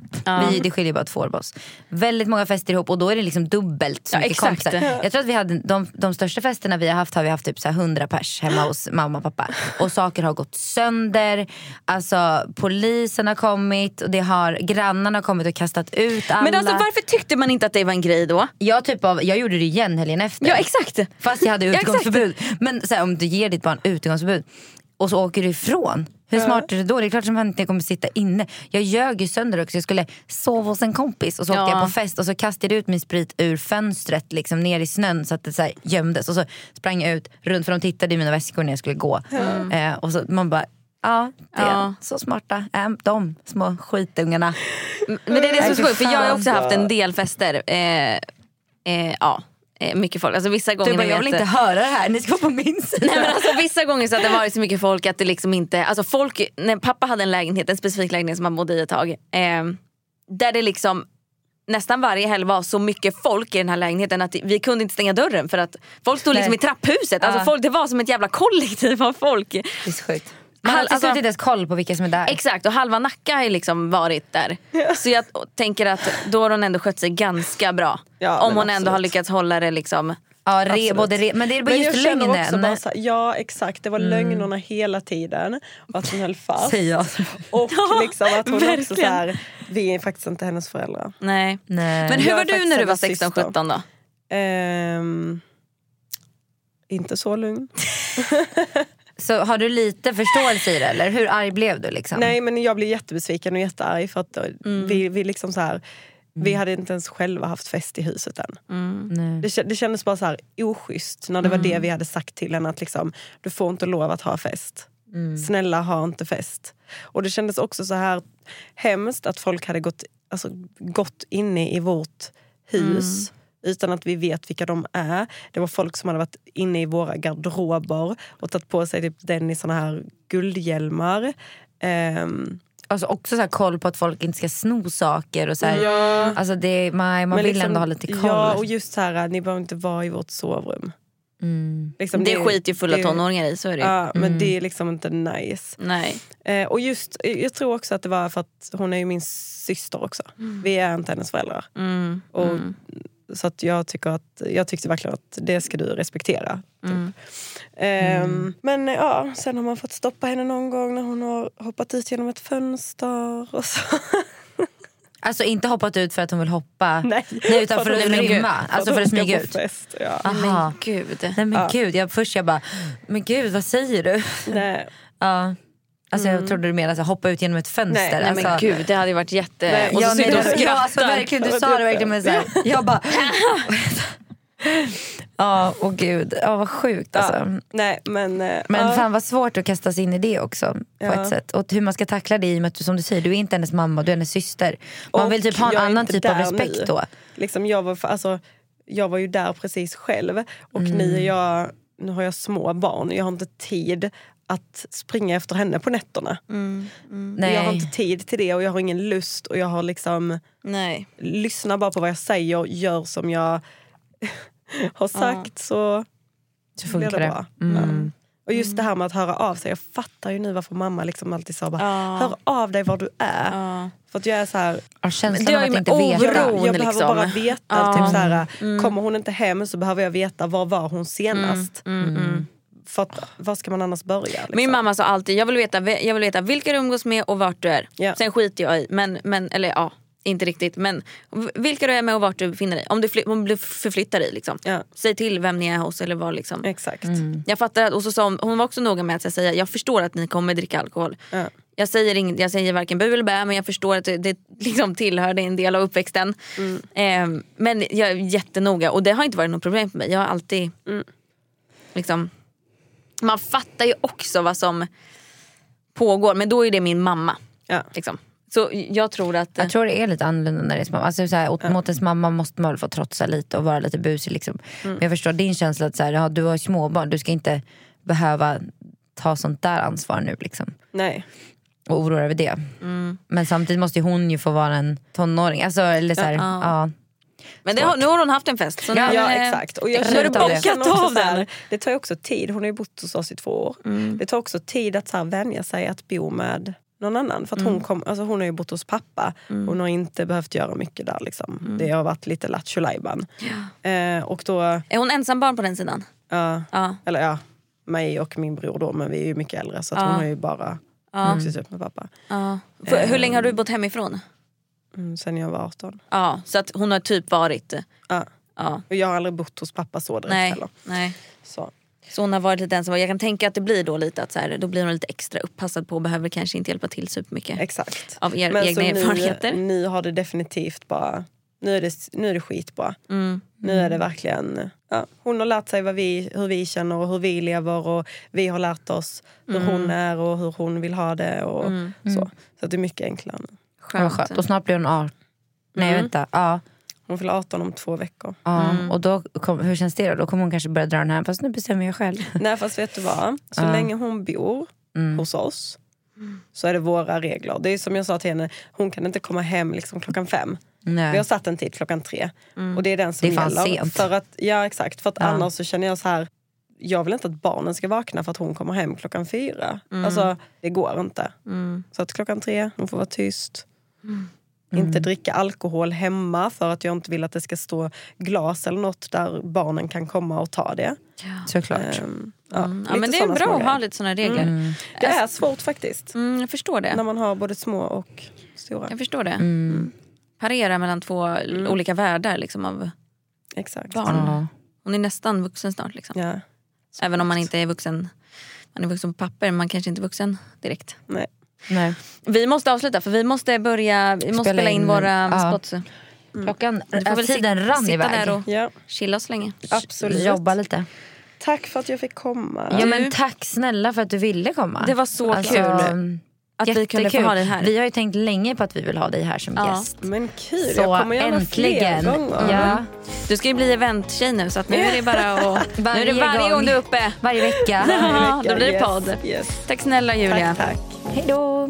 Vi, det skiljer bara två år på oss. Väldigt många fester ihop och då är det liksom dubbelt så Ja, mycket exakt. kompisar. Jag tror att vi hade, de, de största festerna vi har haft har vi haft typ så här 100 pers hemma hos mamma och pappa. Och saker har gått sönder. Alltså polisen har kommit och det har, grannarna har kommit och kastat ut alla. Men alltså varför tyckte man inte att det var en grej då? jag, typ av, jag gjorde det igen helgen efter. Ja exakt. Fast jag hade Ja, utegångsförbud. Men här, om du ger ditt barn utegångsförbud och så åker du ifrån. Hur smart är det då? Det är klart som man inte kommer sitta inne. Jag ljög ju sönder också. Jag skulle sova hos en kompis och så åkte Ja. jag på fest och så kastade jag ut min sprit ur fönstret liksom ner i snön så att det så här gömdes. Och så sprang jag ut runt för de tittade i mina väskor när jag skulle gå. Eh, och så man bara, ja, det Ja. så smarta är de små skitungarna. Men det är det som är så sjukt för jag har fan. också haft en del fester. Eh, eh, ja, eh, mycket folk. Alltså vissa gånger Du bara, jag vill inte höra det här, ni ska vara på min sida. Nej, men alltså, vissa gånger så att det varit så mycket folk att det liksom inte... Alltså folk, när pappa hade en lägenhet, en specifik lägenhet som han bodde i ett tag. Eh, där det liksom nästan varje helg var så mycket folk i den här lägenheten att vi kunde inte stänga dörren för att folk stod liksom Nej. i trapphuset. Alltså folk, det var som ett jävla kollektiv av folk. Det är så sjukt. Man har Hal- alltså- inte ens koll på vilka som är där. Exakt och halva Nacka har ju liksom varit där. Så jag tänker att då har hon ändå skött sig ganska bra. Ja, Om hon ändå absolut. har lyckats hålla det liksom... Ja, re, både re, men det är bara Men just jag också lögnen. bara så här, ja exakt, det var lögnerna hela tiden. Och att hon höll fast. Och liksom att hon också verkligen. så här, vi är faktiskt inte hennes föräldrar. Nej. Nej. Men hur Jag var du när du var hennes 16-17 då? Ehm, inte så lugn. Så har du lite förståelse i det eller hur arg blev du? Liksom? Nej men jag blev jättebesviken och jättearg för att eh, Mm. vi, vi liksom så här, vi hade inte ens själva haft fest i huset än. Nej. Det, det kändes bara så här oschysst när det var det vi hade sagt till henne att liksom, du får inte lov att ha fest. Snälla ha inte fest. Och det kändes också så här hemskt att folk hade gått, alltså, gått inne i vårt hus utan att vi vet vilka de är. Det var folk som hade varit inne i våra garderober och tagit på sig typ den i såna här guldhjälmar. Ehm, Alltså också så här koll på att folk inte ska sno saker. Och så här, Ja. alltså det, man, man vill liksom- ändå ha lite koll. Ja, och just så här, ni behöver inte vara i vårt sovrum. Mm. Liksom, Det skiter ju fulla det- tonåringar i, så är det ju. Ja, men det är liksom inte nice. Nej. Eh, och just, jag tror också att det var för att hon är ju min syster också. Vi är inte hennes föräldrar. Mm. Och, Så att jag, tycker att, jag tyckte verkligen att det ska du respektera. Typ. Ehm, Men ja, sen har man fått stoppa henne någon gång när hon har hoppat ut genom ett fönster. Och så. Alltså inte hoppat ut för att hon vill hoppa. Nej. Nej utan för att Nej, men rymma. gud. Alltså för att smyga ut. Fest, ja. Aha. Men gud. Nej men gud, jag, först jag bara, men gud vad säger du? Nej. Ja. Alltså jag trodde du menade hoppa ut genom ett fönster. Nej, alltså, men gud, det hade ju varit jätte... Nej, och så ja, sitter och det, ja, alltså, skrattar. verkligen, du sa det verkligen med så här, jag bara Ja, och gud, ja, vad sjukt alltså. Ja. Nej, men, eh, Men ja. fan vad svårt att kasta sig in i det också på Ja. ett sätt. Och hur man ska tackla det i och med att du, som du säger, du är inte hennes mamma, du är hennes syster. Man Och vill typ ha en annan typ av respekt nu. då. Liksom jag, var, alltså, jag var ju där precis själv och nu, är jag, nu har jag små barn jag har inte tid att springa efter henne på nätterna. Nej. Jag har inte tid till det och jag har ingen lust och jag har liksom Nej. lyssnar bara på vad jag säger, gör som jag har sagt så, Så blir funkar det det. bra. Mm. Ja. Och just det här med att höra av sig. Jag fattar ju nu varför mamma liksom alltid sa bara, Ja. hör av dig var du är. Ja. För att jag är så här, Ja, känslan av att inte veta. oro- jag, jag behöver liksom. bara veta. Ja. Typ så här, Kommer hon inte hem så behöver jag veta var var hon senast. För att, var ska man annars börja? Liksom? Min mamma sa alltid, jag vill veta, jag vill veta vilka du umgås med och vart du är. Ja. Sen skiter jag i, men, men, eller ja, inte riktigt. Men vilka du är med och vart du befinner dig. Om du, fly, om du förflyttar dig. Liksom. Ja. Säg till vem ni är hos eller var. Liksom. Exakt. Jag fattar att, och så sa hon, hon var också noga med att säga jag förstår att ni kommer dricka alkohol. Ja. Jag säger, ing, jag säger varken bu eller bä men jag förstår att det, det liksom tillhör, det en del av uppväxten. Ehm, men jag är jättenoga och det har inte varit något problem för mig. Jag har alltid liksom, man fattar ju också vad som pågår. Men då är det min mamma. Ja. Liksom. Så jag tror att... Jag tror det är lite annorlunda när det är små. Alltså, så här, åt, Mot ens mamma måste man väl få trotsa lite och vara lite busig. Liksom. Men jag förstår din känsla att så här, ja, du har småbarn, du ska inte behöva ta sånt där ansvar nu. Liksom. Nej. Och oroa dig över det. Men samtidigt måste ju hon ju få vara en tonåring. Alltså, eller så här, Ja. ja. Men det har, nu har hon haft en fest. Så Ja, nu, Ja eh, exakt. Och jag det känner Bockat av den. Det tar ju också tid. Hon har ju bott hos oss i två år. Det tar också tid att så här, vänja sig att bo med någon annan. För att hon, kom, alltså, hon har ju bott hos pappa. Hon har inte behövt göra mycket där. Liksom. Det har varit lite lattjo lajban. eh, Och då, Är hon ensam barn på den sidan? ja, Ja. eller ja, mig och min bror då. Men vi är ju mycket äldre så att Ja. hon har ju bara vuxit upp med pappa. ja. För, hur länge har du bott hemifrån? Mm, sen jag var 18. Ja, så att hon har typ varit... Ja. Ja. Och jag har aldrig bott hos pappa så direkt Nej, heller. nej. Så. Så hon har varit lite ensam. Jag kan tänka att det blir då lite att så här, då blir hon lite extra uppassad på och behöver kanske inte hjälpa till supermycket. Exakt. Av er Men egna så erfarenheter. Nu, nu har det definitivt bara... Nu är det, nu är det skitbra. Mm. Nu är det verkligen... Ja, hon har lärt sig vad vi, hur vi känner och hur vi lever och vi har lärt oss hur Mm. hon är och hur hon vill ha det. Och så. så att det är mycket enklare nu. Ja, skönt. Och snart blir hon 18. Nej Mm. vänta. Ja. Hon fyller 18 om två veckor. Ja, Mm. och då kom, hur känns det då? Då kommer hon kanske börja dra den här, fast nu bestämmer jag själv. Nej fast vet du vad? Så Ja. länge hon bor Mm. hos oss så är det våra regler. Det är som jag sa till henne, hon kan inte komma hem liksom klockan fem. Vi har Nej. satt en tid klockan tre. Och det är den som Det är gäller. sent. För att, ja exakt, för att Ja. annars så känner jag så här. Jag vill inte att barnen ska vakna för att hon kommer hem klockan fyra. Alltså det går inte. Så att klockan tre, hon får vara tyst. Inte dricka alkohol hemma för att jag inte vill att det ska stå glas eller något där barnen kan komma och ta det. Såklart. Ehm, ja, Ja, lite men det är bra att ha lite såna regler. Det är svårt faktiskt. Mm, jag förstår det. När man har både små och stora. Jag förstår det. Mm. Parera mellan två olika världar liksom, av Exakt. barn. Ja. Hon är nästan vuxen snart. Liksom. Ja. Även om man inte är vuxen. Man är vuxen på papper men man kanske inte är vuxen direkt. Nej. Nej. Vi måste avsluta för vi måste börja vi måste Spela spela in, in, våra ja. spots. Klockan, Du får väl tiden sit- rann sitta iväg. där och Ja, chilla så länge. absolut. Jobba lite. Tack för att jag fick komma. Ja, men tack snälla för att du ville komma. Det var så Alltså, kul. Att vi kunde få jättekul. ha dig här. Vi har ju tänkt länge på att vi vill ha dig här som Ja. gäst. Men kul, Så jag kommer gärna äntligen. fler gånger. Ja, Du ska ju bli eventtjej nu så att nu är det bara att... nu är det Varje varje gång, du är uppe. varje vecka. Ja, då blir det Yes, podd. Yes. Tack snälla Julia. Tack, tack. Hej då.